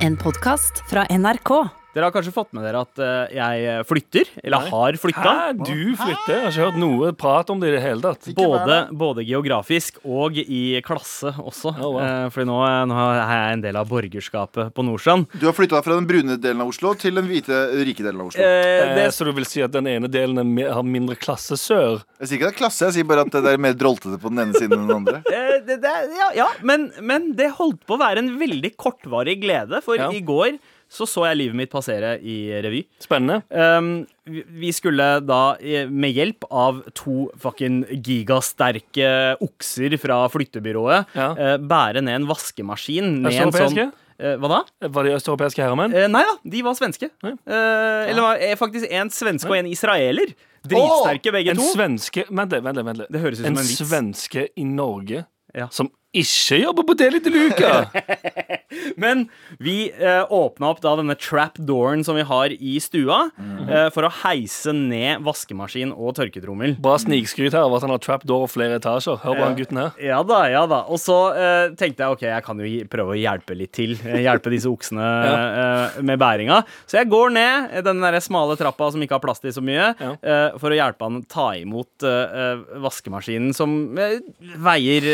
En podkast fra NRK. Dere har kanskje fått med dere at eh, jeg flytter, eller har flytta. Hæ? Du flytter? Jeg har ikke hørt noe prat om det i det hele tatt. Både, både geografisk og i klasse også. Oh, wow. Eh, Fordi nå, nå er jeg en del av borgerskapet på Nordstrand. Du har flytta fra den brune delen av Oslo til den hvite, rike delen av Oslo. Eh, Eh, det, så du vil si at den ene delen er har mindre klasse sør? Jeg sier ikke det er klasse, jeg sier bare at det er mer droltete på den ene siden enn den andre. det, det, ja, ja men, men det holdt på å være en veldig kortvarig glede, for Ja. i går så så jeg livet mitt passere i revy. Spennende. Um, vi- skulle da, eh, med hjelp av to fucking gigasterke okser fra flyttebyrået, Ja. uh, bære ned en vaskemaskin Ned en sånn eh, Hva da? Var de østeuropeiske herremenn? Uh, nei da, de var svenske. Ja. Eller var, faktisk en svenske og en israeler. Dritsterke begge En to. svenske Vent litt, vent litt. Det høres ut som En en vits. svenske i Norge Ja. som ikke jobber på Deli de Luca! Men vi eh, åpna opp da denne trapdooren som vi har i stua, Mhm. eh, for å heise ned vaskemaskin og tørketrommel. Bra snikskryt her av at han har trapdoor og flere etasjer. Hør på han gutten her. Ja da, ja da. Og så eh, tenkte jeg ok, jeg kan jo prøve å hjelpe litt til. eh, Hjelpe disse oksene eh, med bæringa. Så jeg går ned den der smale trappa som ikke har plass til så mye, Ja. eh, for å hjelpe han ta imot eh, eh, vaskemaskinen, som eh, veier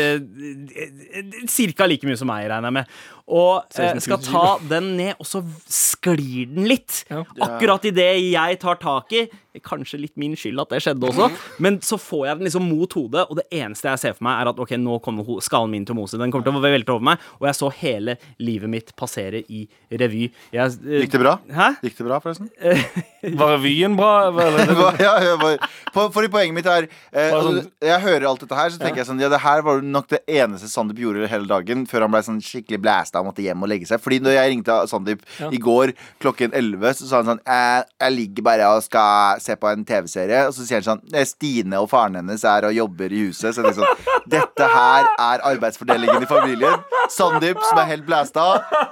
ca. like mye som meg, regner jeg med. Og eh, skal ta den ned, og så sklir den litt. Ja. Akkurat idet jeg tar tak i Kanskje litt min skyld at det skjedde også, men så får jeg den liksom mot hodet, og det eneste jeg ser for meg, er at ok, nå kommer skallen min til å mose. Den kommer til å velte over meg, og jeg så hele livet mitt passere i revy. Jeg, eh, Gikk det bra? Hæ? Gikk det bra, forresten? Var revyen bra? Eller? Ja, ja, bare- for, fordi poenget mitt er eh, sånn- altså, Jeg hører alt dette her, så tenker jeg sånn Ja, det her var nok det eneste Sandeep gjorde hele dagen før han ble sånn skikkelig blæsta og måtte hjem og legge seg. Fordi når jeg ringte Sandeep Ja. i går klokken 11, så sa han sånn jeg, jeg ligger bare og skal se på en TV-serie, og så sier han sånn «Eh, Stine og faren hennes er og jobber i huset. Så det er sånn Dette her er arbeidsfordelingen i familien. Sandeep, som er helt blæsta,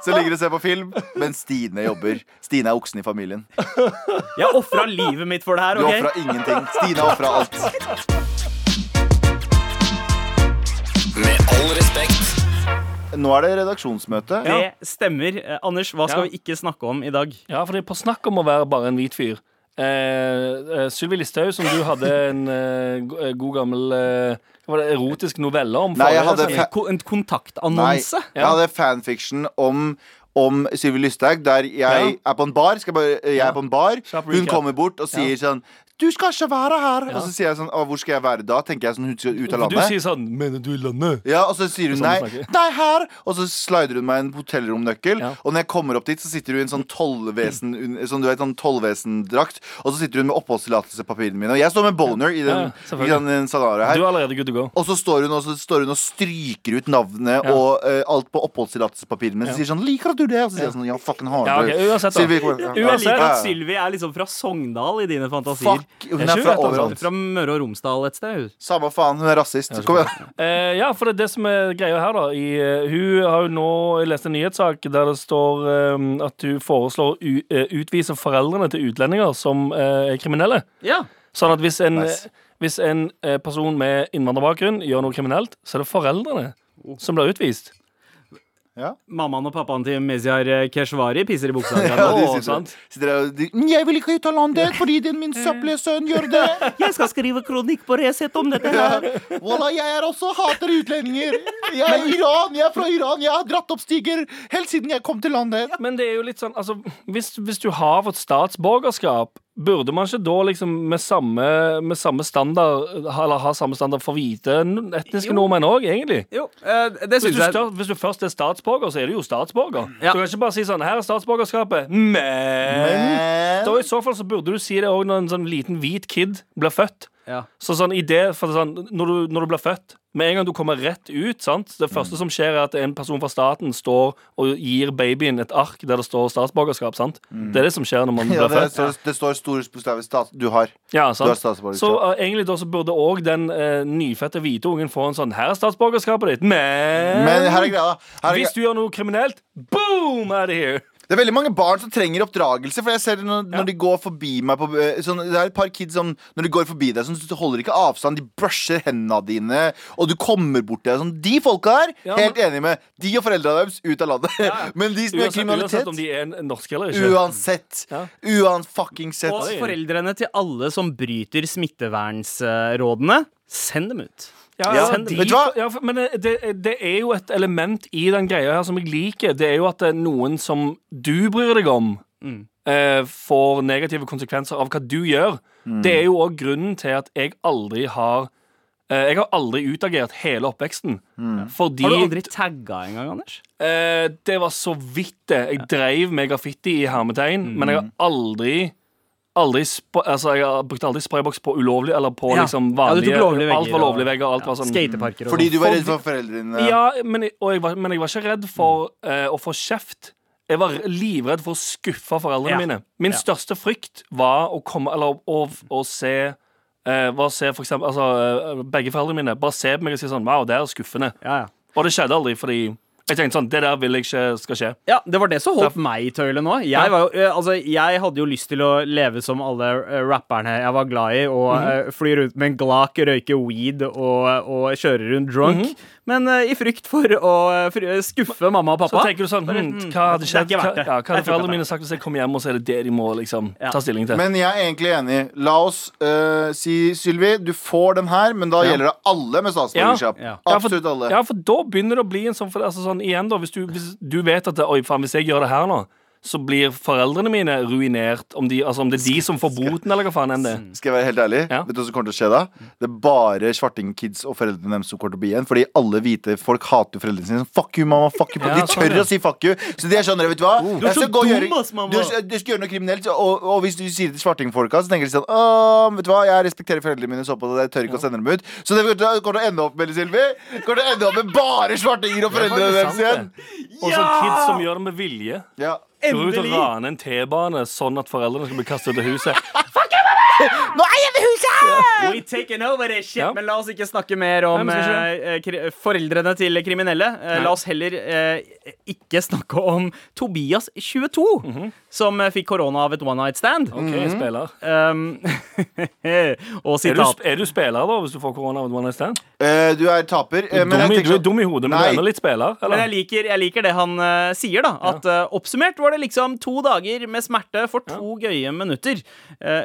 som ligger og ser på film, mens Stine jobber. Stine er oksen i familien. Jeg ofra livet mitt for det her, Du OK? ofra ingenting. Stine ofra alt. Med all respekt. Nå er det redaksjonsmøte. Det stemmer. Eh, Anders, hva skal Ja. vi ikke snakke om i dag? Ja, for det er på snakk om å være bare en hvit fyr. Eh, eh, Sylvi Listhaug, som du hadde en eh, eh, god gammel eh, Hva var det, erotisk novelle om? Nei, jeg hadde sending. fa- Ko- Nei, kontaktannonse? jeg hadde fanfiction om om Sylvi Lysthaug, der jeg Ja. er på en bar. Skal bare, jeg er på en bar Hun kommer bort og sier sånn Du skal ikke være her! Ja. Og så sier jeg sånn Å, hvor skal jeg være da? Tenker jeg sånn Hun skal ut av landet. Du sier sånn Mener du i landet? Ja, og så sier hun Sånn nei, nei her Og så slider hun meg en hotellromnøkkel Ja. Og når jeg kommer opp dit så sitter hun i en sånn tollvesen Sånn du vet, sånn tollvesendrakt Og så sitter hun med oppholdstillatelsespapirene mine Og jeg står med boner i den, Ja, i den, den her Du er allerede good to go. Og så står hun og, så står hun og stryker ut navnet Ja. og uh, alt på oppholdstillatelsespapirene. Men så Ja. sier sånn 'Liker du det?' Og så sier jeg sånn 'Ja, fucking har Ja, okay, uansett da. Sylvie. Jeg Uansett. liker at Ja. Sylvi er liksom fra Sogndal i dine fantasier. Fuck, hun er, er fra overalt. Fra Møre og Romsdal et sted. Samme faen, hun er rasist. Kom igjen. Uh, ja, for det er det som er greia her, da. I, uh, hun har jo nå lest en nyhetssak der det står um, at hun foreslår å u- eh, utvise foreldrene til utlendinger som er kriminelle. Ja. Sånn at hvis en, Nice. hvis en person med innvandrerbakgrunn gjør noe kriminelt, så er det foreldrene som blir utvist. Mammaen og pappaen til Mezyar eh, Keshvari pisser i buksa. Ja, de sitter, sitter der og de, «Men 'Jeg vil ikke ut av landet fordi din min søple sønn gjør det'. Jeg skal skrive kronikk på Resett om dette her. Voilà, jeg er også hater utlendinger. Jeg er Iran, jeg er fra Iran. Jeg har dratt opp stiger helt siden jeg kom til landet. Men det er jo litt sånn, altså Hvis, hvis du har fått statsborgerskap, burde man ikke da liksom med samme, med samme standard Eller ha samme standard for hvite etniske Jo. nordmenn òg, egentlig? Jo, eh, det Hvis du, jeg stør, hvis du først er statsborger, så er du jo statsborger. Ja. Du kan ikke bare si sånn Her er statsborgerskapet, men, Men da I så fall så burde du si det òg når en sånn liten hvit kid blir født. ja. Så sånn i det, for sånn, når, du, når du blir født Med en gang du kommer rett ut sant? Det første Mm. som skjer er at en person fra staten Står og gir babyen et ark Der det står statsborgerskap sant? Det er det som skjer når man blir ja, det, født står, det står store bokstaver stat du har. ja, Du har statsborgerskap. Så uh, egentlig da så burde også den uh, nyfødte hvite ungen Få en sånn, her er statsborgerskapet ditt Men, Men her er greia. Her er hvis du gjør noe kriminelt Boom, out of here Det er veldig mange barn som trenger oppdragelse. For jeg ser det når, når de går forbi meg på, eh, sånn, Det er et par kids som Når de går forbi deg, sånn, så holder ikke avstand. De brusher hendene dine, og du kommer bort til deg. Sånn, de folka her, Ja, helt enig med. De og foreldrene deres ut av landet. Men de som gjør kriminalitet uansett om de er norske eller ikke. Uansett. Ja. Uansett. Og foreldrene til alle som bryter smittevernsrådene, send dem ut. Ja, Ja, send de, vet du hva? Ja, men det, det er jo et element i den greia her som jeg liker. Det er jo at det er noen som du bryr deg om, Mm. eh, får negative konsekvenser av hva du gjør. Mm. Det er jo òg grunnen til at jeg aldri har eh, Jeg har aldri utagert hele oppveksten. Mm. Fordi Har du aldri tagga engang, Anders? eh, Det var så vidt det. Jeg dreiv med graffiti i hermetegn, men jeg Mm. har aldri Aldri altså, Jeg brukte aldri sprayboks på ulovlig eller på Ja. liksom Ja, du tok vanlige Alt var vegger lovlige vegger. Alt var sånn Skateparker og Fordi du var redd for foreldrene. Ja, men, jeg- og jeg var, men jeg var ikke redd for uh, å få kjeft. Jeg var livredd for å skuffe foreldrene Ja. mine. Min Ja. største frykt var å komme Eller å, å se uh, var å se for eksempel, altså, uh, Begge foreldrene mine bare se på meg og si sånn Wow, det er skuffende. Ja, ja. Og det skjedde aldri, fordi jeg tenkte sånn Det der vil jeg ikke skal skje. Ja, det var det som holdt meg i tøylet nå. Jeg, var jo, eh, altså, jeg hadde jo lyst til å leve som alle eh, rapperne jeg var glad i, og Mhm. eh, fly rundt med en glak, røyke weed og, og kjøre rundt drunk. Men uh, i frykt for å eh, skuffe mamma og pappa Så tenker du sånn hm, mm, Hva hadde skjedd? Hva, ja, hva hadde foreldrene mine sagt hvis jeg kom hjem, og så er det det de må liksom Ja. ta stilling til? Men jeg er egentlig enig. La oss uh, si, Sylvi, du får den her, men da Ja. gjelder det alle med statsborgerskap. Ja. Ja, Absolutt alle. Ja, for da begynner det å bli en sånn, for, altså sånn Igjen, da, hvis du, hvis du vet at Oi, faen, hvis jeg gjør det her nå, så blir foreldrene mine ruinert. Om, de, altså, om det er de som får boten, eller hva faen enn det. Skal jeg være helt ærlig? Ja. Vet du hva som kommer til å skje da? Det er bare svartingkids og foreldrene deres som kommer til å bli igjen. Fordi alle hvite folk hater jo foreldrene sine. Sånn, Fuck you, mamma. Fuck you. Ja, de sånn, ja. å si fuck you. Så de er sånn, vet du hva? Du er så dum, gjøre- ass, mamma. Du, du skal gjøre noe kriminelt, og, og hvis du sier det til svartingfolka, så tenker de sånn Åh, vet du hva, jeg respekterer foreldrene mine såpass at jeg tør ikke å sende dem ut. Så det kommer til å- ende opp med, Silvi, kommer til å ende opp med bare svartinger og foreldrene deres igjen. Og så kids som gjør det med vilje. Ja. Går ut og Endelig! raner en T-bane sånn at foreldrene skal bli kastet ut av huset. Nå er jeg ved huset! We taken over this shit. Ja. Men la oss ikke snakke mer om Nei, men eh, foreldrene til kriminelle. Eh, la oss heller eh, ikke snakke om Tobias 22, som eh, fikk korona av et one night stand. OK, spiller. Um, og Er du, sitat er du spiller, da, hvis du får korona av et one night stand? Uh, du er taper. eh, men Dum, jeg du er sånn- dum i hodet, men du er litt spiller. Men jeg liker, jeg liker det han uh, sier, da. At uh, oppsummert var det liksom to dager med smerte for to gøye minutter.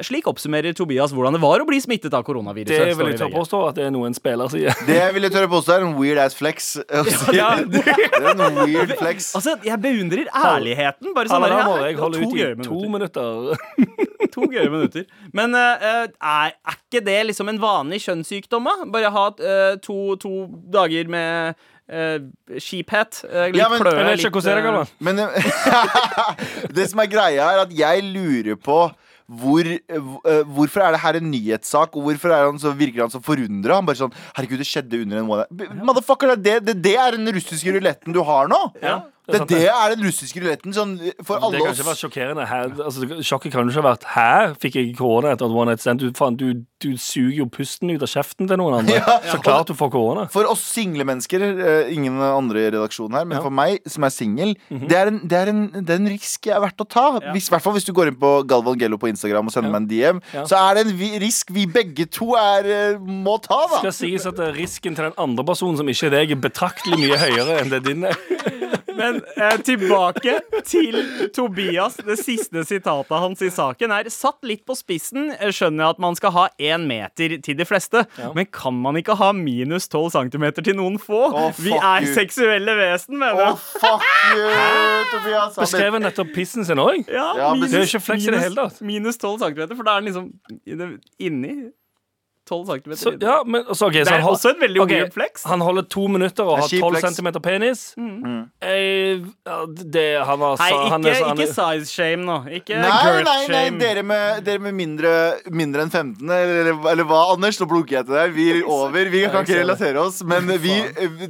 slik slik oppsummerer Tobias hvordan det var å bli smittet av koronaviruset. Det vil jeg tørre påstå at det er noe en spiller sier. Det vil jeg tørre påstå er en weird ass flex. si. Ja, det er en weird flex. Altså, jeg beundrer ærligheten. Bare sånn ja, jeg holde to ut i to minutter. minutter. To gøye minutter. Men uh, er, er ikke det liksom en vanlig kjønnssykdom, da? Bare ha uh, to, to dager med uh, skiphet. Uh, litt Ja, men- kløe, Jeg vet ikke hvordan det eh, det som er greia, er at jeg lurer på hvor, uh, hvorfor er det her en nyhetssak, og hvorfor er han så, virker han så forundra? Han bare sånn Herregud, det skjedde under en måned. Motherfucker, det, det, det er den russiske ruletten du har nå. Ja, Det, sant, det er den russiske ruletten sånn, for Det kan ikke være sjokkerende. Her, altså, sjokket kan jo ikke ha vært Her fikk jeg korona etter at one night stand. Du, faen, du, du suger jo pusten ut av kjeften til noen andre. Ja, Så klart du får korona. For oss single mennesker, eh, ingen andre i redaksjonen her, men Ja. for meg som er singel, det, er en- det, er det er en risk jeg er verdt å ta. I hvert fall hvis du går inn på Galvan Gello på Instagram og sender Ja. meg en DM, Ja. så er det en vi- risk vi begge to er, eh, må ta, da. skal sies at eh, risken til den andre personen som ikke er deg, er betraktelig mye høyere enn det din er. Men eh, tilbake til Tobias. Det siste sitatet hans i saken er satt litt på spissen. eh, Skjønner jeg at man skal ha én meter til de fleste, men kan man ikke ha minus 12 centimeter til noen få? Oh, Vi er you. seksuelle vesen, mener Å, Oh, fuck you, Tobias. Beskrev han nettopp pissen sin òg? Ja, Ja, det er ikke fleks i det hele tatt. Minus 12 centimeter, for da er den liksom inni 12 cm Så, ja, men, så, okay, så det er også en veldig okay, weird flex. Han holder to minutter og har 12 flex. cm penis. Eh, ja, det, han var, Nei, ikke, han ikke, er, ikke size shame nå. Ikke Nei, girth nei, nei, shame. dere med, dere med mindre, mindre enn 15, eller, eller hva, Anders? Nå blunker jeg til deg. Vi er over. Vi kan ikke relatere oss. Men vi,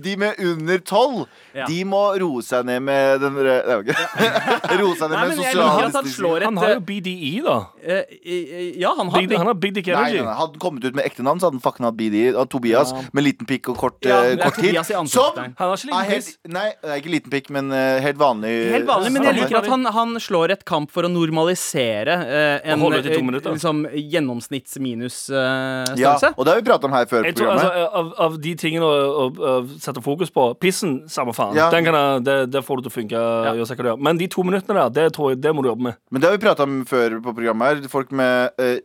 de med under 12, Ja. de må roe seg ned med den Nei, ok. Roe seg ned Nei, med men sosial han har jo BDI, da. eh, eh, Ja, han har Big, han har Big Dick Nei, Energy. nei, han hadde kommet ut med ekte navn, så hadde han fucking hatt BD. Og Tobias med liten pikk og kort, Ja, uh, kort ansiktet Som. Han har ikke liten helt. Nei, det er ikke liten pikk, men uh, helt vanlig. Helt vanlig, men jeg liker at han, han slår et kamp for å normalisere uh, en minutter. liksom, gjennomsnitts-minus-størrelse. Ja, og det har vi pratet om her før. Tror, altså, av, av de tingene å, å, å sette fokus på Pissen, samme faen. Ja. Den kan jeg, det, det får du til å funke. Ja. Men de to minuttene der, det, tror jeg, det må du jobbe med. Men det har vi prata om før på programmet her. Folk med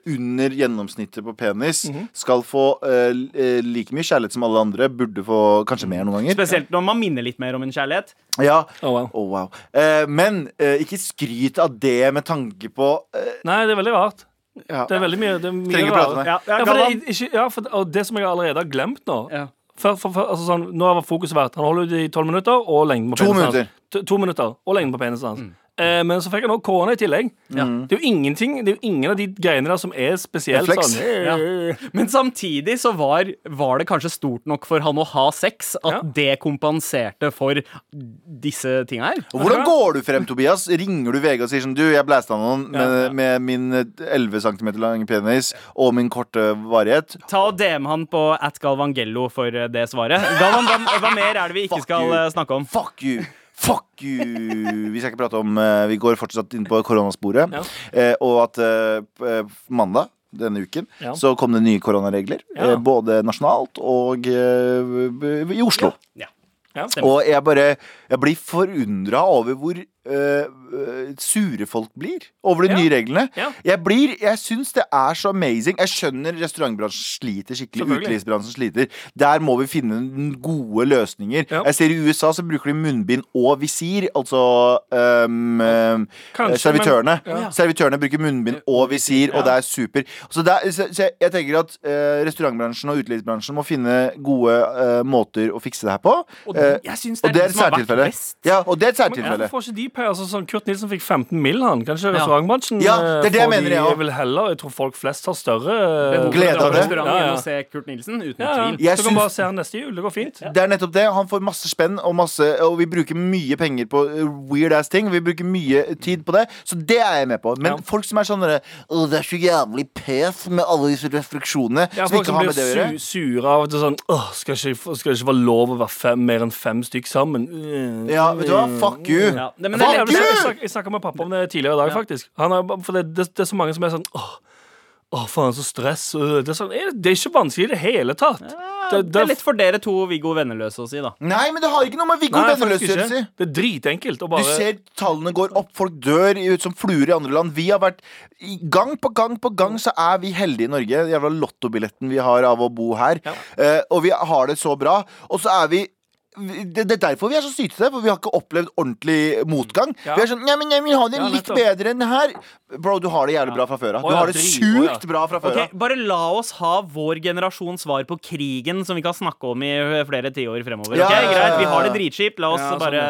under gjennomsnittet på penis Mhm. Skal få eh, eh, like mye kjærlighet som alle andre. Burde få kanskje mer noen ganger. Spesielt når man minner litt mer om en kjærlighet. Ja, Oh, wow. oh, wow. Eh, men eh, ikke skryt av det med tanke på eh, Nei, det er veldig rart. ja. Det er veldig mye, det er mye Trenger ikke prate rart. med. Ja, ja, Ja, for det, ikke, ja, for, og det som jeg allerede har glemt nå Ja. for, for, for, altså sånn, Nå har fokuset vært Han holder ut i tolv minutter og lengden på penisen hans. To, to minutter og lengden på penisen hans. Eh, men så fikk han òg korona i tillegg. Det er jo ingenting Det er jo ingen av de greiene der som er spesielt sånn Ja. Men samtidig så var, var det kanskje stort nok for han å ha sex at Ja. det kompenserte for disse tinga her. Og hvordan går du frem, Tobias? Ringer du VG og sier sånn Du, jeg blæsta noen med, Ja, ja. med min eh, 11 cm lange penis og min korte varighet. Ta og DM han på at Galvangello for eh, det svaret. Galvan, hva, hva mer er det vi ikke Fuck skal you. eh, snakke om? Fuck you! Fuck you! Vi skal ikke prate om eh, Vi går fortsatt inn på koronasporet. Ja. Eh, og at eh, eh, mandag denne uken Ja. så kom det nye koronaregler. Ja. Eh, både nasjonalt og eh, b- i Oslo. Ja. Ja. Og jeg bare Jeg blir forundra over hvor øh, sure folk blir over de Ja. nye reglene. Ja. Jeg blir Jeg syns det er så amazing. Jeg skjønner restaurantbransjen sliter skikkelig. Utelivsbransjen sliter. Der må vi finne gode løsninger. Ja. Jeg ser i USA så bruker de munnbind og visir. Altså øhm, Kanskje, servitørene. men- ja. Servitørene bruker munnbind og visir, og det er super. Så, det er, så, så jeg, jeg tenker at uh, restaurantbransjen og utelivsbransjen må finne gode uh, måter å fikse det her på. Og Eh, jeg syns og det er et særtilfelle. Ja, og det er et Men særtilfelle. Hvorfor penger? Altså, sånn, Kurt Nilsen fikk 15 mill. han. Kanskje Ja. restaurantbransjen Ja, eh, det er det jeg får mener, de jeg vil heller Jeg tror folk flest har større eh, Glede av det. Ja, ja. enn å se Kurt Nilsen, uten Ja, ja. tvil. Jeg Du kan bare se han neste jul. Det går fint. Det er nettopp det. Han får masse spenn, og, masse, og vi bruker mye penger på uh, weird ass ting. Vi bruker mye tid på det, så det er jeg med på. Men Ja. folk som er sånn derre, «Å, Det er så jævlig pes med alle disse restriksjonene Ja, som folk ikke som har blir med det å gjøre. su sure av at det er sånn Åh, skal, ikke, skal det ikke være lov å være fem, mer enn fem stykk sammen? Ja, vet du hva? Fuck you. Ja. det, men det er Jeg, jeg, snak- jeg snakka med pappa om det tidligere i dag, faktisk. Han er, for det, det, det er så mange som er sånn Åh, åh faen, så stress. øh». Det er, sånn, er det- det er ikke vanskelig i det hele tatt. Det, Det er litt for dere to Viggo Venneløse å si, da. Nei, men det har ikke noe med Viggo Venneløse å si. Det er dritenkelt å Du ser tallene går opp, folk dør ut som fluer i andre land. Vi har vært Gang på gang på gang så er vi heldige i Norge. Jævla lottobilletten vi har av å bo her. Ja. Uh, og vi har det så bra. Og så er vi- det, det er derfor vi er så sytete, for vi har ikke opplevd ordentlig motgang. Ja. Vi er sånn, nei, men jeg vil ha det Ja, litt bedre enn her Bro, du har det jævlig bra fra før av. Du har det sjukt bra fra før av. Okay, Bare la oss ha vår generasjons svar på krigen, som vi kan snakke om i flere tiår fremover. Ja, Ok, ja, ja, Greit, Vi har det dritskipt. La oss sånn, bare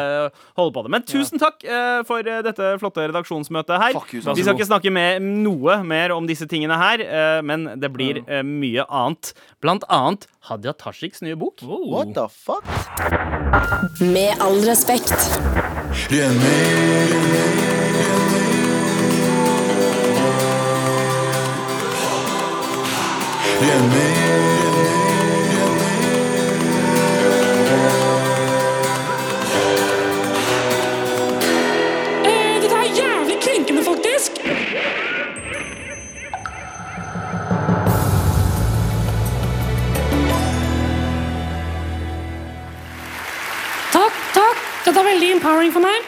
holde på det. Men tusen takk uh, for eh, dette flotte redaksjonsmøtet her. You, vi skal ikke snakke med noe mer om disse tingene her, uh, men det blir uh, mye annet. Blant annet Hadia Tajiks nye bok. Oh. What the fuck? Med all respekt. Eh, Dette er veldig empowering for meg.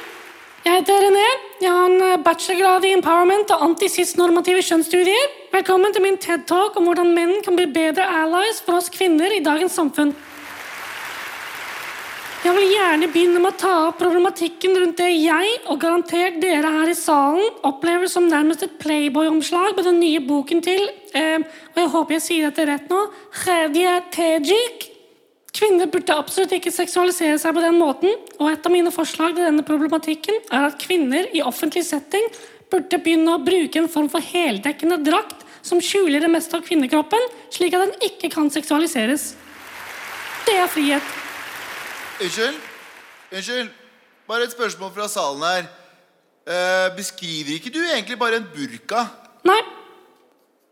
Jeg heter René. Jeg har en eh, bachelorgrad i empowerment og antisistnormative kjønnsstudier. Velkommen til min TED-talk om hvordan menn kan bli bedre allies for oss kvinner i dagens samfunn. Jeg vil gjerne begynne med å ta opp problematikken rundt det jeg, og garantert dere her i salen, opplever som nærmest et Playboy-omslag med den nye boken til eh, Og jeg håper jeg sier dette rett nå Khadia Tajik. Kvinner burde absolutt ikke seksualisere seg på den måten, og et av mine forslag til denne problematikken er at kvinner i offentlig setting burde begynne å bruke en form for heldekkende drakt som skjuler det meste av kvinnekroppen, slik at den ikke kan seksualiseres. Det er frihet. Unnskyld? Unnskyld? Bare et spørsmål fra salen her. Eh, beskriver ikke du egentlig bare en burka? Nei,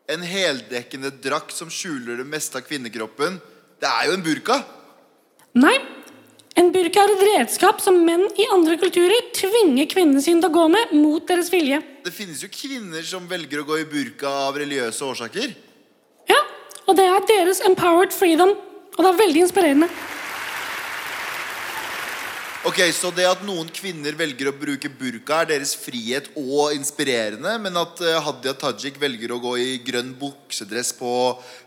en heldekkende drakt som skjuler det meste av kvinnekroppen. Det er jo en burka. Nei. En burka er et redskap som menn i andre kulturer tvinger kvinnene sine til å gå med mot deres vilje. Det finnes jo kvinner som velger å gå i burka av religiøse årsaker. Ja, og det er deres empowered freedom. Og det er veldig inspirerende. Ok, Så det at noen kvinner velger å bruke burka, er deres frihet og inspirerende, men at eh, Hadia Tajik velger å gå i grønn buksedress på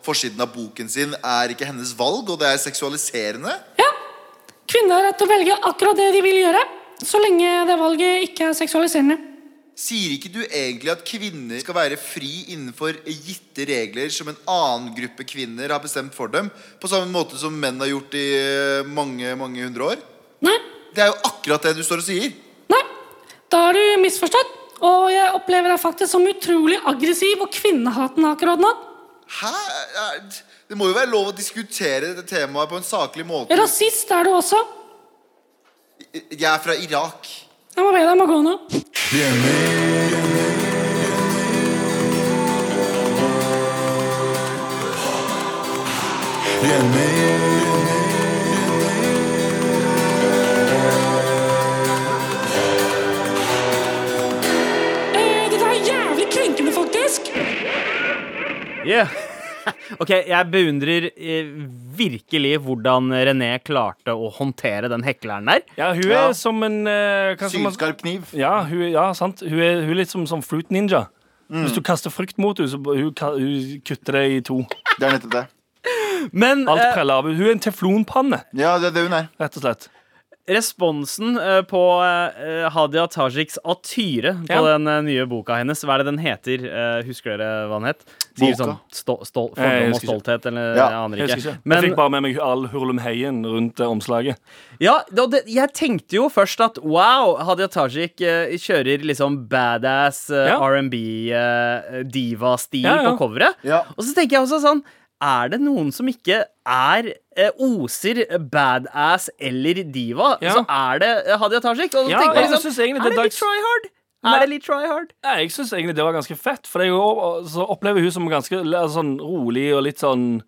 forsiden av boken sin, er ikke hennes valg, og det er seksualiserende? Ja, kvinner har rett til å velge akkurat det de vil gjøre, så lenge det valget ikke er seksualiserende. Sier ikke du egentlig at kvinner skal være fri innenfor gitte regler som en annen gruppe kvinner har bestemt for dem, på samme måte som menn har gjort i eh, mange, mange hundre år? Nei, Det er jo akkurat det du står og sier. nei, da har du misforstått. Og jeg opplever deg faktisk som utrolig aggressiv og kvinnehatende akkurat nå. Hæ? Det må jo være lov å diskutere dette temaet på en saklig måte. Rasist er du også. Jeg er fra Irak. Jeg må be deg om å gå nå. Eh, Yeah. Ok, jeg beundrer eh, virkelig hvordan René klarte å håndtere den hekleren der. Ja, hun er Ja. som en eh, hva skal man- Sylskarp kniv. Ja, hun, er- ja, sant. Hun er, hun er litt som, som fruit ninja. Mm. Hvis du kaster frukt mot henne, så hun, ka- hun kutter det i to. Det er nettopp det. Men Alt eh, preller av. Hun er en teflonpanne, Ja, det er det hun er. rett og slett. responsen eh, på eh, Hadia Tajiks atyre på Ja. den eh, nye boka hennes, hva er det den heter? Eh, husker dere hva den het? Sier sånn stol, stol, jeg fordom og stolthet, eller Ja, jeg aner ikke. Jeg, ikke. Men, jeg fikk bare med meg all hurlumheien rundt eh, omslaget. Ja, det, og det, jeg tenkte jo først at wow, Hadia Tajik eh, kjører liksom badass eh, Ja. R&B eh, Ja, ja. på coveret. Ja. Og så tenker jeg også sånn Er det noen som ikke er eh, oser badass eller diva, Ja. så er det Hadia Tajik. Og så Ja, tenker jeg jeg liksom, synes egentlig er det det er litt dags- try hard? Er det litt try hard? Ja, jeg syns egentlig det var ganske fett, for jeg opplever hun som ganske altså, sånn rolig og litt sånn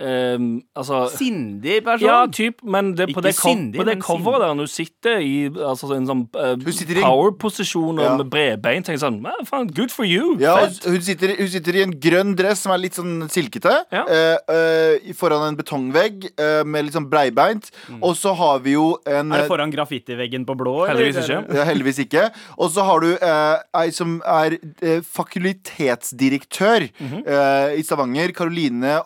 ehm, Altså Sindig person. Ja, typ, men det, på det, sindig, på det coveret der når hun sitter i altså, en sånn i- power-posisjon Ja. med bredbein, tenker sånn faen, Good for you! Ja, hun sitter, hun sitter i en grønn dress som er litt sånn silkete. Ja. uh, uh, foran en betongvegg eh, med litt sånn breibeint. Og så har vi jo en Er det foran graffitiveggen på blå? eller? Heldigvis ikke. Ja, heldigvis ikke. Og så har du eh, ei som er fakultetsdirektør -hmm. eh, i Stavanger. Karoline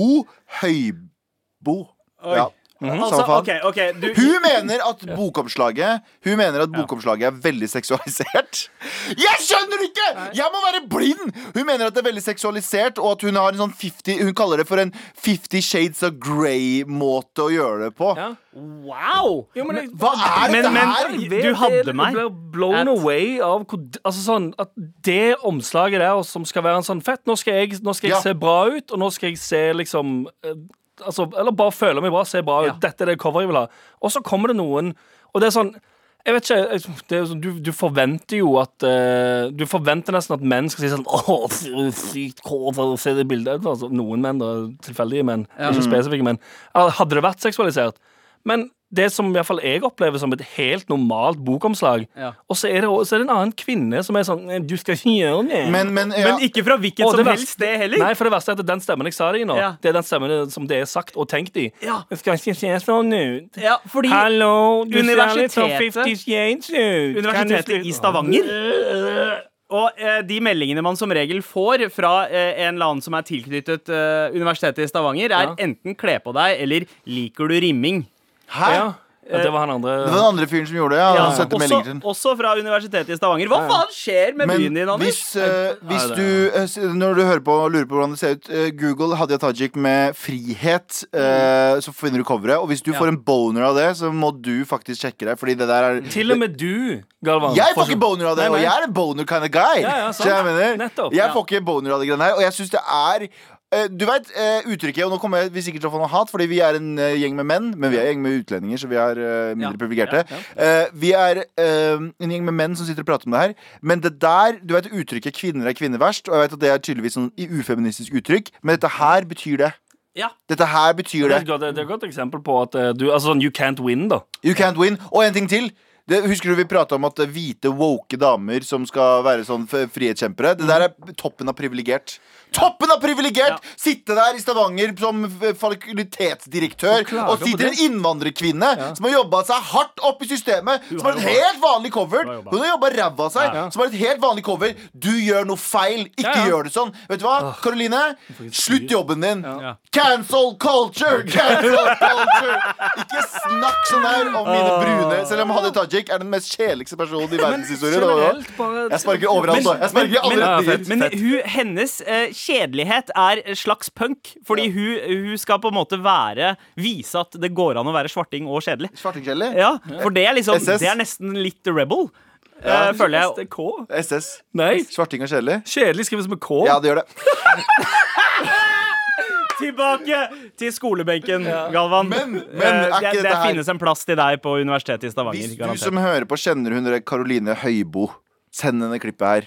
Holmbo Høybo. Oi. Ja. Altså, -hmm, altså, okay, okay, du, Hun mener at bokomslaget Hun mener at bokomslaget er veldig seksualisert. Jeg skjønner det ikke! Jeg må være blind! Hun mener at det er veldig seksualisert, og at hun har en sånn 50 Hun kaller det for en 50 Shades of Grey-måte å gjøre det på. Ja. Wow! Jo, men Hva er Men- dette men- her? Jeg Du hadde meg Jeg blown at- away av Altså sånn At det omslaget der som skal være en sånn fett Nå skal jeg, nå skal jeg Ja. se bra ut, og nå skal jeg se liksom eh, Altså, eller bare føle meg bra, se bra ut. Ja. Dette er det coveret jeg vil ha. Og så kommer det noen, og det er sånn jeg vet ikke, det sånn- du, du forventer jo at uh, Du forventer nesten at menn skal si sånn Åh, sykt cover, se det bildet. Altså, noen menn, da. Tilfeldige menn. Ikke spesifikke menn. Hadde det vært seksualisert. Men det som i hvert fall jeg opplever som et helt normalt bokomslag, Ja. og så er, det, også- så er det en annen kvinne som er sånn Du skal ikke gjøre det. Men, men, ja. Men ikke fra hvilket Og som verste- helst sted heller. Nei, for det verste er at den stemmen jeg sa det i nå, Ja. det er den stemmen som det er sagt og tenkt i. Ja. Det skal ikke se sånn ut. Ja, fordi Hallo, du ser litt sånn Universitetet- 50 Shades ut. Universitetet i Stavanger. Og eh, de meldingene man som regel får fra eh, en eller annen som er tilknyttet eh, Universitetet i Stavanger, er Ja. enten 'kle på deg' eller 'liker du rimming'? Hæ? Ja, ja, det var han andre. Det var den andre fyren som gjorde det. Ja, Ja, han sendte også, meldinger til den. også fra Universitetet i Stavanger. Hva faen skjer med Men byen din, Anders? hvis, eh, hvis Nei, du eh, Når du hører på og lurer på hvordan det ser ut, eh, Google Hadia Tajik med frihet, eh, så finner du coveret. Og hvis du Ja. får en boner av det, så må du faktisk sjekke deg, fordi det der er Til og med du, Galvan. jeg får ikke boner av det, Nei, og jeg er en boner kind of guy. Ja, ja, sant. Så jeg mener, Nettopp. jeg Ja. får ikke boner av det greiene her. Og jeg syns det er du vet eh, uttrykket, og nå kommer vi sikkert til å få noe hat, fordi vi er en eh, gjeng med menn, men vi er en gjeng med utlendinger, så vi er eh, mindre Ja. privilegerte. Eh, vi er eh, en gjeng med menn som sitter og prater om det her. Men det der, du vet uttrykket 'kvinner er kvinner verst', og jeg vet at det er tydeligvis sånn i ufeministisk uttrykk, men dette her betyr det. Ja. Dette her betyr Det er det. godt, det er et godt eksempel på at eh, du Altså sånn you can't win, da. You can't win. Og en ting til. Det, husker du vi prata om at eh, hvite, woke damer som skal være sånn frihetskjempere? Det der er toppen av privilegert. Toppen av privilegert! Sitte der i Stavanger som fakultetsdirektør og, og si til en innvandrerkvinne som har jobba seg hardt opp i systemet, som har et helt vanlig cover. har. Hun har jobba ræva av seg, Ja. som har et helt vanlig cover. Du gjør noe feil. Ikke Ja, ja. gjør det sånn. Vet du hva, Karoline? Slutt jobben din. Ja. Cancel culture! Cancel culture! Ikke snakk sånn her om mine brune Selv om Hadia Tajik er den mest kjedeligste personen i verdenshistorien. Jeg sparker overalt nå. Jeg sparker alle men, men hun, hennes eh, kjedelighet er slags punk. Fordi hun, hun skal på en måte være Vise at det går an å være svarting og kjedelig. Svartingkjelly? Ja, For det er liksom SS. Det er nesten litt rebel. Ja. eh, føler jeg. Det K. SS. Nei. Svarting og kjedelig? Kjedelig skrives med K. Ja, det gjør det. Tilbake til skolebenken, Galvan. Men- men Eh, er ikke det, det her- finnes en plass til deg på Universitetet i Stavanger. Hvis du garantert. som hører på, kjenner hun Karoline Høibo, send henne klippet her.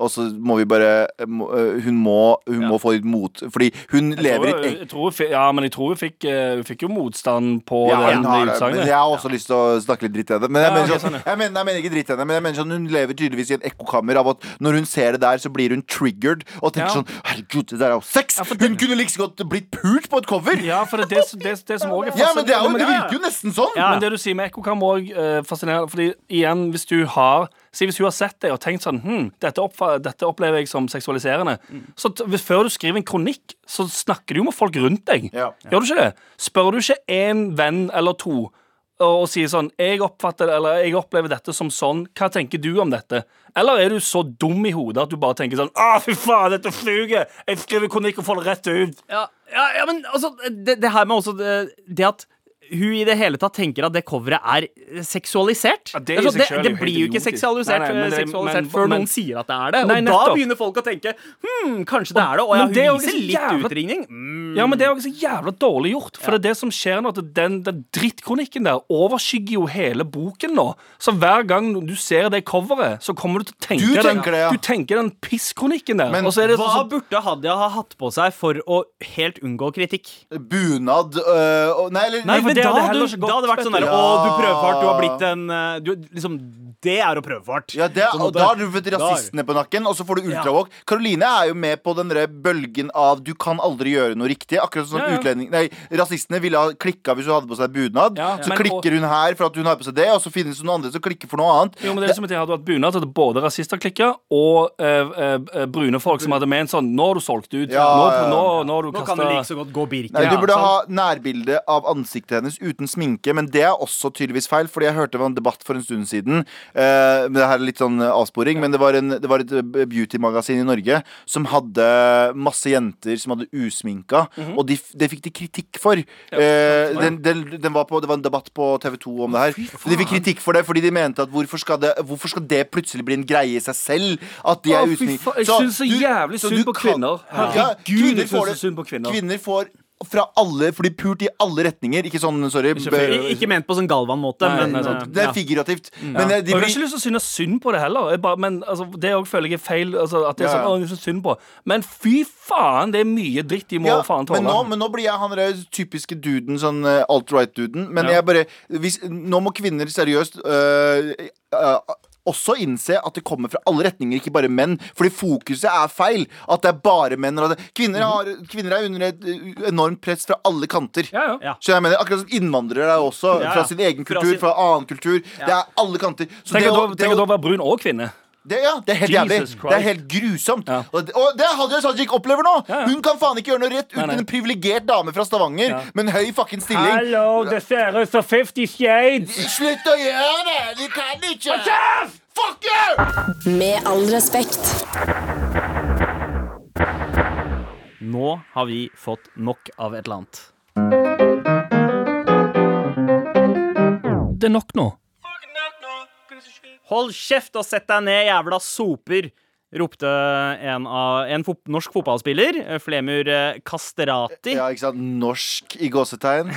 Og så må vi bare må, øh, Hun må, hun må få litt mot. Fordi hun Jeg lever tror, i jeg tror, ja, men jeg tror hun fikk, eh, hun fikk jo motstand på Ja, den det, men utsagnet. jeg har også lyst til å snakke litt dritt til henne. Men jeg, mener sånn, sånn, jeg, mener, jeg mener ikke dritt henne, men jeg mener sånn hun lever tydeligvis i en ekkokammer av at når hun ser det der, så blir hun triggered og tenker sånn Herregud, det der er jo sex! Det- Hun kunne like så godt blitt pult på et cover! Ja, for det det, det, det som også er Ja, men det, er jo, det virker jo nesten sånn! Ja. Men det du sier med ekkokammer òg uh, fascinerende. Fordi igjen, hvis du har Si hvis hun har sett deg og tenkt sånn hm, dette, dette opplever jeg som seksualiserende. Så hvis, før du skriver en kronikk, så snakker du jo med folk rundt deg. Ja. Gjør du ikke det? Spør du ikke én venn eller to og, og sier sånn jeg, oppfatter, eller, 'Jeg opplever dette som sånn. Hva tenker du om dette?' Eller er du så dum i hodet at du bare tenker sånn 'Å, fy faen, dette fluger! Jeg skriver kronikk og får det rett ut'. Ja, ja, ja men altså det, det her med også det, det at hun i det hele tatt tenker at det coveret er seksualisert. Ja, det er Altså, det, det blir jo ikke seksualisert, Nei, nei, men det- seksualisert men- før men- noen sier at det er det. Nei, og da begynner folk å tenke hm, kanskje det er det. Og ja, Men hun det er viser litt jævla- utringning. Mm. Ja, men det er jo ikke så jævla dårlig gjort. For det er det som skjer nå, at den, den drittkronikken der overskygger jo hele boken nå. Så hver gang du ser det coveret, så kommer du til å tenke Du den, tenker det, ja. du tenker den pisskronikken der. Men og så er det Hva sånn burde Hadia ha hatt på seg for å helt unngå kritikk? Bunad øh, Nei, eller Nei, men det da hadde hadde heller du, ikke da gått, hadde det vært sånn der du. Å, du Ja. prøvefart, du har blitt en eh, du, Liksom, det er å prøve for hardt. Ja, det, På en og. Da har du fått rasistene på nakken, og så får du ultravåg. Karoline er jo med på den der bølgen av 'du kan aldri gjøre noe riktig'. Akkurat som Ja, ja. Nei, rasistene ville ha klikka hvis hun hadde på seg bunad. Ja, så men- klikker hun her for at hun har på seg det, og så finnes det noen andre som klikker for noe annet. jo, men det er som at jeg hadde hatt bunad til at både rasister klikka, og øh, eh, eh, brune folk som hadde ment sånn Nå har du solgt ut. Ja, nå, ja, ja. nå, nå du Nå kan du like så godt gå Birken. Nei, Du burde sant. ha nærbilde av ansiktet hennes uten sminke, men det er også tydeligvis feil. Fordi jeg hørte det var en debatt for en stund siden. Eh, men det her er litt sånn eh, avsporing, men det var, en, det var et beautymagasin beauty-magasin i Norge som hadde masse jenter som hadde usminka, Mhm. og de, det fikk de kritikk for. Eh, den, den, den var på, det var en debatt på TV 2 om det her. De fikk kritikk for det fordi de mente at hvorfor skal det, hvorfor skal det plutselig bli en greie i seg selv? At de er usminka. jeg synes så jævlig synd på kvinner. Ja, Herregud, kvinner jeg det- så synd på kvinner. Kvinner får fra alle For de pult i alle retninger. Ikke sånn, sorry. Ikke Ikke ment på sånn Galvan-måte, men nei. Det er figurativt. Ja. Men eh, de og jeg har ikke lyst til å synes synd på det heller. Bare, men altså, Det òg føler jeg er feil. Altså, at det er Ja, ja. sånn, å, jeg synes så synd på Men fy faen, det er mye dritt de må ja, faen men, nå, tåle. men nå blir jeg han der typiske duden, sånn eh, alt-right-duden. Men Ja. jeg bare hvis, Nå må kvinner seriøst øh, øh, også innse at det kommer fra alle retninger, ikke bare menn. Fordi fokuset er feil. At det er bare menn. og det- Kvinner, har, kvinner er under et enormt press fra alle kanter. Ja, ja. Ja. Så jeg mener, Akkurat som innvandrere er også Ja, ja. fra sin egen Fra kultur, sin- fra annen kultur. Det er alle kanter. Så Tenk det å- være brun og kvinne. Det, ja, det er helt jævlig. Det er helt grusomt. Ja. Og, det, og det er Hadia Tajik opplever nå! Ja, ja. Hun kan faen ikke gjøre noe rett uten nei. en privilegert dame fra Stavanger Ja. med en høy fucking stilling. Hallo, det ser ut som Fifty Shades! Slutt å gjøre det! Du kan ikke! Fuck you! Med all respekt. Nå har vi fått nok av et eller annet. Det er nok nå. Hold kjeft og sett deg ned, jævla soper. Ropte en, av, en fot norsk fotballspiller, eh, Flemur Kasterati. Kastrati. Ja, ikke sant? Norsk i gåsetegn.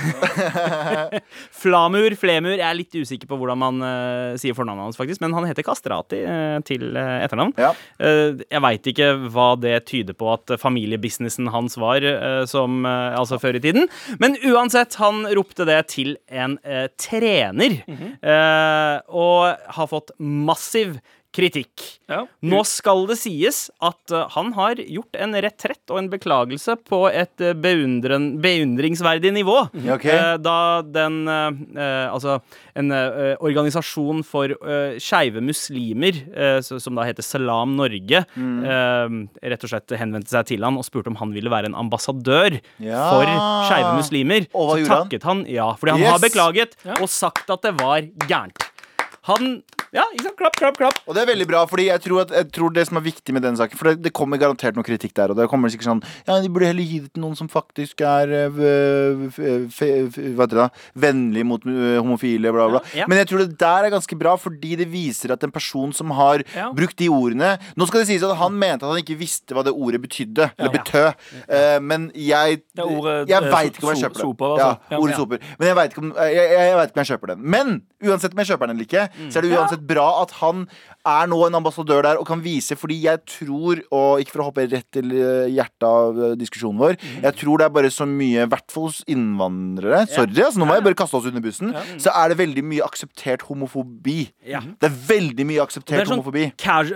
Flamur, Flemur. Jeg er litt usikker på hvordan man uh, sier fornavnet hans, faktisk, men han heter Kastrati uh, til uh, etternavn. Ja. Eh, jeg veit ikke hva det tyder på at familiebusinessen hans var, eh, som, eh, altså før i tiden. Men uansett, han ropte det til en eh, trener, eh, og har fått massiv kritikk. Ja. Nå skal det sies at eh, han har gjort en retrett og en beklagelse på et eh, beundringsverdig nivå. Ja, ok. Eh, da den Altså en organisasjon for uh, skeive muslimer, eh, som da heter Salam Norge, Mm. rett og slett henvendte seg til han og spurte om han ville være en ambassadør Ja. for skeive muslimer. Og hva så gjorde han? takket han ja, fordi han Yes. har beklaget og sagt at det var gærent. Han Ja, ikke sant? Klapp, klapp, klapp. Og det er veldig bra, fordi jeg tror, at, jeg tror det som er viktig med den saken For det, det kommer garantert noe kritikk der, og det kommer sikkert sånn Ja, de burde heller gi det til noen som faktisk er eh, f- f- f- Hva heter det da? Vennlig mot eh, homofile, bla, bla. Ja. Men jeg tror det der er ganske bra, fordi det viser at en person som har Ja. brukt de ordene Nå skal det sies at han mente at han ikke visste hva det ordet betydde, eller betød, uh, men jeg Det ordet, Jeg eh, veit ikke om jeg kjøper den. soper, Ja, altså. Ja. ordet Ja. soper. Men jeg veit ikke, jeg, jeg, jeg vet ikke om jeg kjøper den. Men uansett om jeg kjøper den eller ikke, så er det uansett bra at han er nå en ambassadør der og kan vise, fordi jeg tror, og ikke for å hoppe rett til eh, hjertet av eh, diskusjonen vår, jeg tror det er bare så mye, i hvert fall hos innvandrere Sorry, altså, nå må jeg bare kaste oss under bussen. Så er det veldig mye akseptert homofobi. Det er veldig mye akseptert er, sånn homofobi.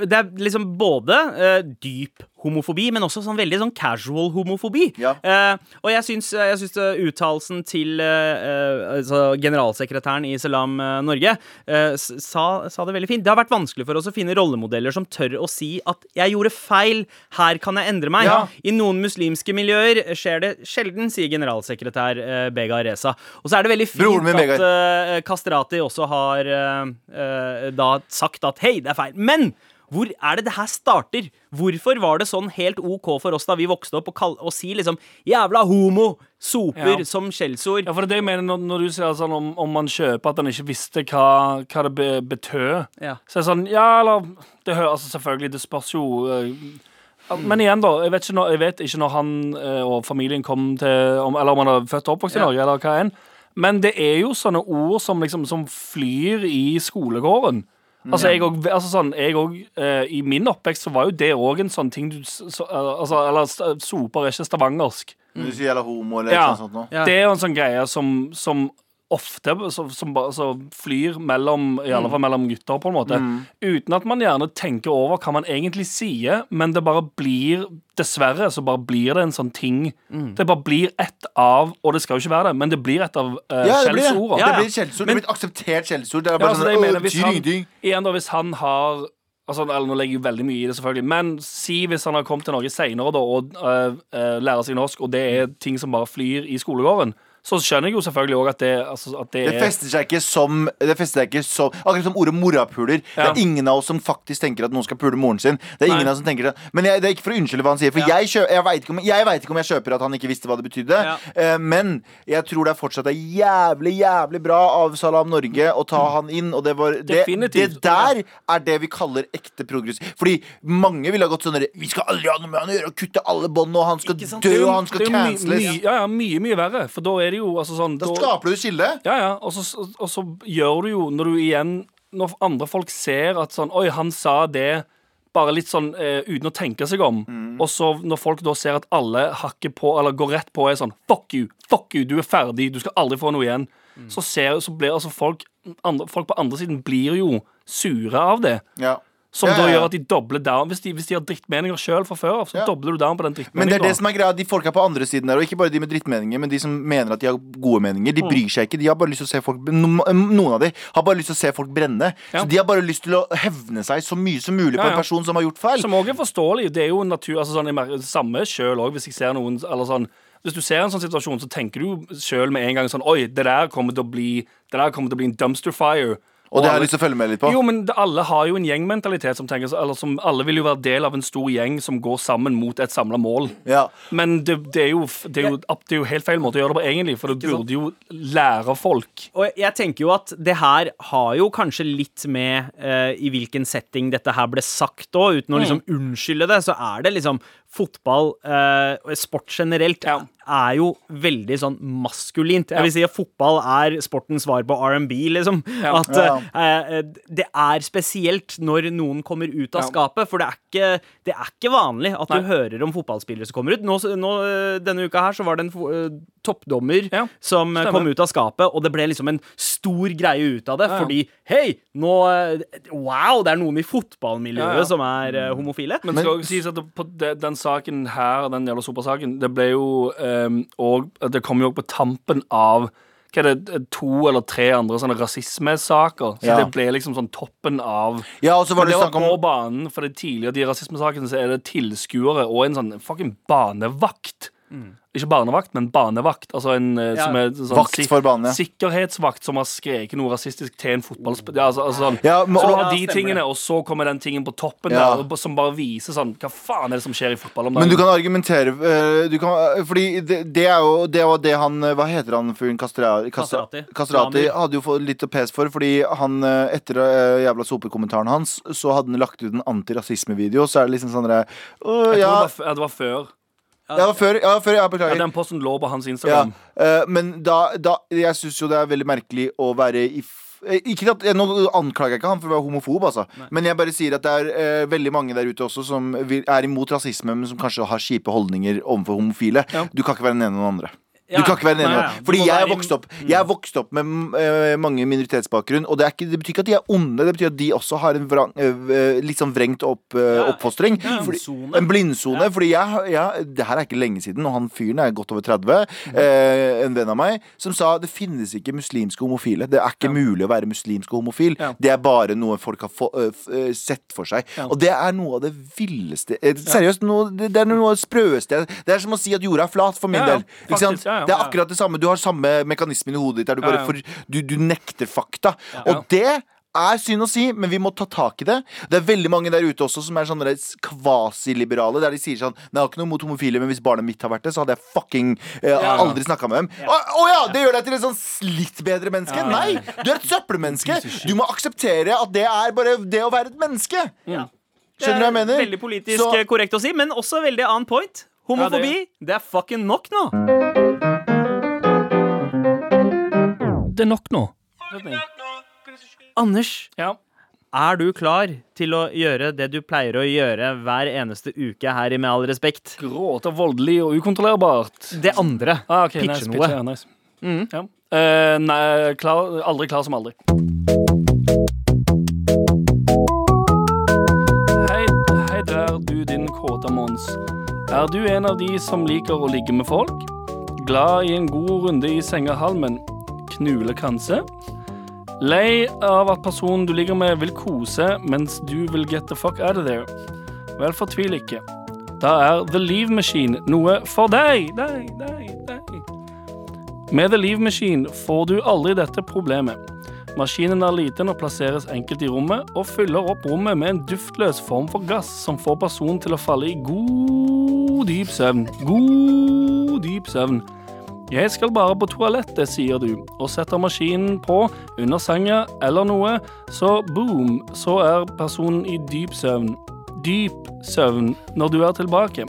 det er liksom både uh, dyp homofobi, men også sånn veldig sånn casual homofobi. Ja. Eh, og jeg syns, jeg syns eh, uttalelsen til eh, eh, altså generalsekretæren i Salam eh, Norge eh, sa, sa det veldig fint. Det har vært vanskelig for oss å finne rollemodeller som tør å si at 'jeg gjorde feil, her kan jeg endre meg'. Ja. I noen muslimske miljøer skjer det sjelden, sier generalsekretær eh, Bega Reza. Og så er det veldig fint at eh, Kastrati også har eh, eh, da sagt at hei, det er feil. Men hvor er det det her starter? Hvorfor var det sånn helt OK for oss da vi vokste opp, å, si liksom 'jævla homo', soper Ja. som skjellsord? Ja, for det er det jeg mener når, når du sier sånn om, om man kjøper at han ikke visste hva, hva det be, betød. Ja. Så er det sånn, ja, eller det hører, altså Selvfølgelig, det spørs jo al- Men igjen, da. Jeg vet ikke når, vet ikke når han eh, og familien kom til om, Eller om han er født og oppvokst i Norge, eller hva enn. Men det er jo sånne ord som liksom Som flyr i skolegården. Altså, jeg og, altså sånn, jeg og, eh, I min oppvekst så var jo det òg en sånn ting du så, uh, altså, Eller soper er ikke stavangersk. Du sier jævla homo eller Ja. noe sånt nå. Ja. Det er jo en sånn greie som, som ofte som, som som, flyr mellom I alle fall mellom gutter, på en måte. Uten at man gjerne tenker over hva man egentlig sier, men det bare blir Dessverre så bare blir det en sånn ting. Det bare blir ett av Og det skal jo ikke være det, men det blir et av uh, Ja, det blir det. skjellsordene. Ja, Det ja. blir skjellsord. Det blir et akseptert skjellsord. Det er Ja, bare altså, sånn det mener, hvis han, igjen da, hvis han har Altså, eller Nå legger jeg veldig mye i det, selvfølgelig. Men si hvis han har kommet til Norge seinere og uh, uh, lærer seg norsk, og det er ting som bare flyr i skolegården, så skjønner jeg jo selvfølgelig òg at det, altså, at det, Det er fester seg ikke som Det fester seg ikke som Akkurat som ordet morapuler. Det er ingen av oss som faktisk tenker at noen skal pule moren sin. Det er ingen Nei. av oss som tenker det Men jeg, det er ikke for å unnskylde hva han sier, for jeg, kjø, jeg veit ikke, om- jeg kjøper at han ikke visste hva det betydde. Ja. Eh, men jeg tror det er fortsatt er jævlig, jævlig bra av Salam Norge å ta han inn. Og det, var, det, det der er det vi kaller ekte progress. Fordi mange ville ha gått sånn Vi skal aldri ha noe med han å gjøre, og kutte alle bånd, og han skal dø, og han skal canceles. Ja, ja, mye, mye verre. For da er det jo altså sånn Da skaper du skille. Ja, ja. Og så, og så gjør du jo, når du igjen Når andre folk ser at sånn Oi, han sa det bare litt sånn eh, uten å tenke seg om. Mm. Og så når folk da ser at alle hakker på, eller går rett på, er sånn Fuck you! Fuck you! Du er ferdig! Du skal aldri få noe igjen. Mm. Så, ser, så blir altså folk andre, Folk på andre siden blir jo sure av det. Ja. Som Ja, ja, da gjør at de dobler down. Hvis de, hvis de har drittmeninger sjøl fra før så Ja. dobler du down på den drittmeningen. Men det er det som er greia, de folka på andre siden der, og ikke bare de med drittmeninger, men de som mener at de har gode meninger, Mm. de bryr seg ikke. De har bare lyst til å se folk Noen av de har bare lyst til å se folk brenne. Så de har bare lyst til å hevne seg så mye som mulig på en person som har gjort feil. Som òg er forståelig. Det er jo natur, altså sånn, jeg Samme sjøl òg, hvis jeg ser noen eller sånn Hvis du ser en sånn situasjon, så tenker du sjøl med en gang sånn Oi, det der kommer til å bli Det der kommer til å bli en dumpster fire. Og det har jeg lyst til å følge med litt på. Jo, men det, alle har jo en gjengmentalitet som tenker Eller som alle vil jo være del av en stor gjeng som går sammen mot et samla mål. Ja. Men det, det, er jo, det, er jo, det er jo helt feil måte å gjøre det på, egentlig. For du burde jo lære folk. Og jeg tenker jo at det her har jo kanskje litt med uh, i hvilken setting dette her ble sagt òg, uten å liksom unnskylde det, så er det liksom Fotball, eh, og sport generelt, Ja. er jo veldig sånn maskulint. Jeg vil si at fotball er sportens svar på R&B, liksom. Ja. At eh, eh, det er spesielt når noen kommer ut av Ja. skapet, for det er ikke, det er ikke vanlig at Nei. du hører om fotballspillere som kommer ut. Nå, nå, eh, denne uka her så var det en eh, toppdommer Ja, som eh, stemmer. kom ut av skapet, og det ble liksom en stor greie ut av det, Ja, ja. fordi hei, nå eh, Wow, det er noen i fotballmiljøet Ja, ja. som er eh, homofile. Men skal også sies at det, på de, den saken her, den jævla sopasaken, det ble jo um, og, Det kom jo òg på tampen av hva er det, to eller tre andre sånne rasismesaker. Så Ja. det ble liksom sånn toppen av Ja, og så var det det var på om banen, for det tidligere de rasismesakene så er det tilskuere og en sånn fucking banevakt. Ikke barnevakt, men banevakt. Altså en eh, Ja. som er sånn Vakt for bane. Sikkerhetsvakt som har skreket noe rasistisk til en fotballspiller. Ja, altså, altså, sånn. Ja, så du har de Ja, tingene, og så kommer den tingen på toppen Ja. der, som bare viser sånn Hva faen er det som skjer i fotball om Men du kan argumentere øh, du kan, øh, Fordi det, det er jo Det var det han Hva heter han fyren? Kastrati? Kastrati. Hadde jo fått litt å pes for, fordi han etter jævla sopekommentaren hans, så hadde han lagt ut en antirasismevideo, så er det liksom sånn derre «Åh, Jeg tror ja, det, ja, det var før. Ja, det var før, ja, før, ja, Ja, den posten lå på hans Ja, Instagram. øh, men da, da Jeg syns jo det er veldig merkelig å være i eh, ikke at, Nå anklager jeg ikke han for å være homofob, altså. men jeg bare sier at det er eh, veldig mange der ute også som vil, er imot rasisme, men som kanskje har kjipe holdninger overfor homofile. Ja. Du kan ikke være den ene eller den andre. Ja. Du kan ikke være den ene Nei, ja. Fordi jeg er vokst opp Jeg er vokst opp med uh, mange minoritetsbakgrunn, og det, ikke, det betyr ikke at de er onde, det betyr at de også har en vrang, uh, litt sånn vrengt opp, uh, oppfostring. en Fordi- En blindsone. Fordi jeg, jeg, det her er ikke lenge siden, og han fyren er godt over 30, eh, en venn av meg, som sa det finnes ikke muslimske homofile. Det er ikke mulig å være muslimsk og homofil. Ja. Det er bare noe folk har få, sett for seg. Ja. Og det er noe av det villeste Seriøst, noe, det, er noe av det sprøeste Det er som å si at jorda er flat, for min Ja, ja, del. Ikke sant? Ja, ja, det er akkurat det samme. Du har samme mekanismen i hodet ditt der du bare Ja, ja. For, du, du nekter fakta. Ja. Og det er synd å si, men vi må ta tak i det. Det er veldig mange der ute også som er sånne kvasiliberale, der de sier sånn Nei, jeg har ikke noe mot homofile, men hvis barnet mitt har vært det, så hadde jeg fucking eh, aldri snakka med dem. Å å ja, det gjør deg til et sånn litt bedre menneske? Nei, du er et søppelmenneske. Du må akseptere at det er bare det å være et menneske. Ja. Skjønner du hva jeg mener? Veldig politisk Så- korrekt å si, men også veldig annen point. Homofobi, det er fucking nok nå. Det er nok nå. Anders, Ja. er du klar til å gjøre det du pleier å gjøre hver eneste uke her i Med all respekt? Gråte voldelig og ukontrollerbart. Det andre. Ah, okay, Pitche nice, noe. pitche, ja, nice. Mm. Ja. uh, nei, klar, aldri klar som aldri. Hei, hei der, du din kåte Mons. Er du en av de som liker å ligge med folk? Glad i en god runde i sengehalmen? Knule kanskje? Lei av at personen du ligger med vil kose, mens du vil get the fuck out of there? Vel, fortvil ikke. Da er The Leave Machine noe for deg, deg, deg, deg. Med The Leave Machine får du aldri dette problemet. Maskinen er liten og plasseres enkelt i rommet, og fyller opp rommet med en duftløs form for gass som får personen til å falle i god, dyp søvn. God, dyp søvn. Jeg skal bare på toalettet, sier du, og setter maskinen på under senga eller noe, så boom, så er personen i dyp søvn. Dyp søvn når du er tilbake.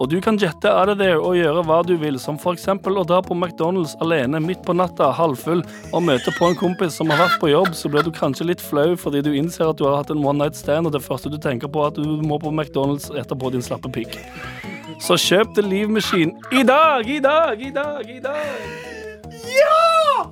Og du kan jette out of there og gjøre hva du vil, som eksempel å dra på McDonald's alene midt på natta, halvfull, og møte på en kompis som har vært på jobb, så blir du kanskje litt flau fordi du innser at du har hatt en one night stand, og det første du tenker på er at du må på McDonald's etterpå din slappe pikk. Så kjøp The Leave Machine i dag, i dag, i dag, i dag. Ja!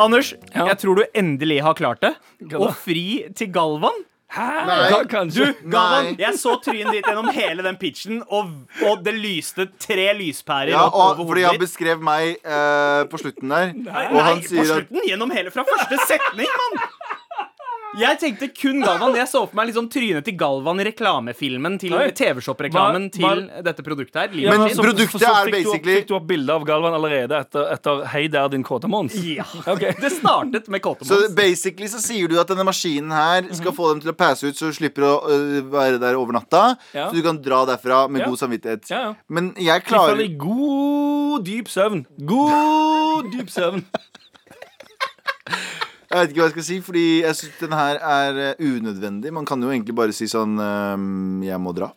Anders, Ja. jeg tror du endelig har klart det. Og Å fri til Galvan. Hæ? Nei. Ka- Du, Galvan, Nei. jeg så trynet ditt gjennom hele den pitchen, og, og det lyste tre lyspærer Ja, og fordi han beskrev meg eh, på slutten der, Nei, og han på sier at slutten, gjennom hele fra første setning, mann! Jeg tenkte kun Galvan. Jeg så for meg liksom trynet til Galvan i reklamefilmen til TV-Shop-reklamen til hva- dette produktet her. Ja, Men så- produktet så er fikk du basically- Fikk du opp bilde av Galvan allerede etter, etter 'Hei, det er din kåte Mons'? Ja. Okay. Det startet med Så basically så sier du at denne maskinen her Mhm. skal få dem til å passe ut, så du slipper å uh, være der over natta. Ja. Så du kan dra derfra med Ja. god samvittighet. Ja, ja. Men jeg De faller klarer i god, dyp søvn. God, dyp søvn. Jeg vet ikke hva jeg skal si, fordi jeg syns den her er øh, unødvendig. Man kan jo egentlig bare si sånn øhm, Jeg må dra.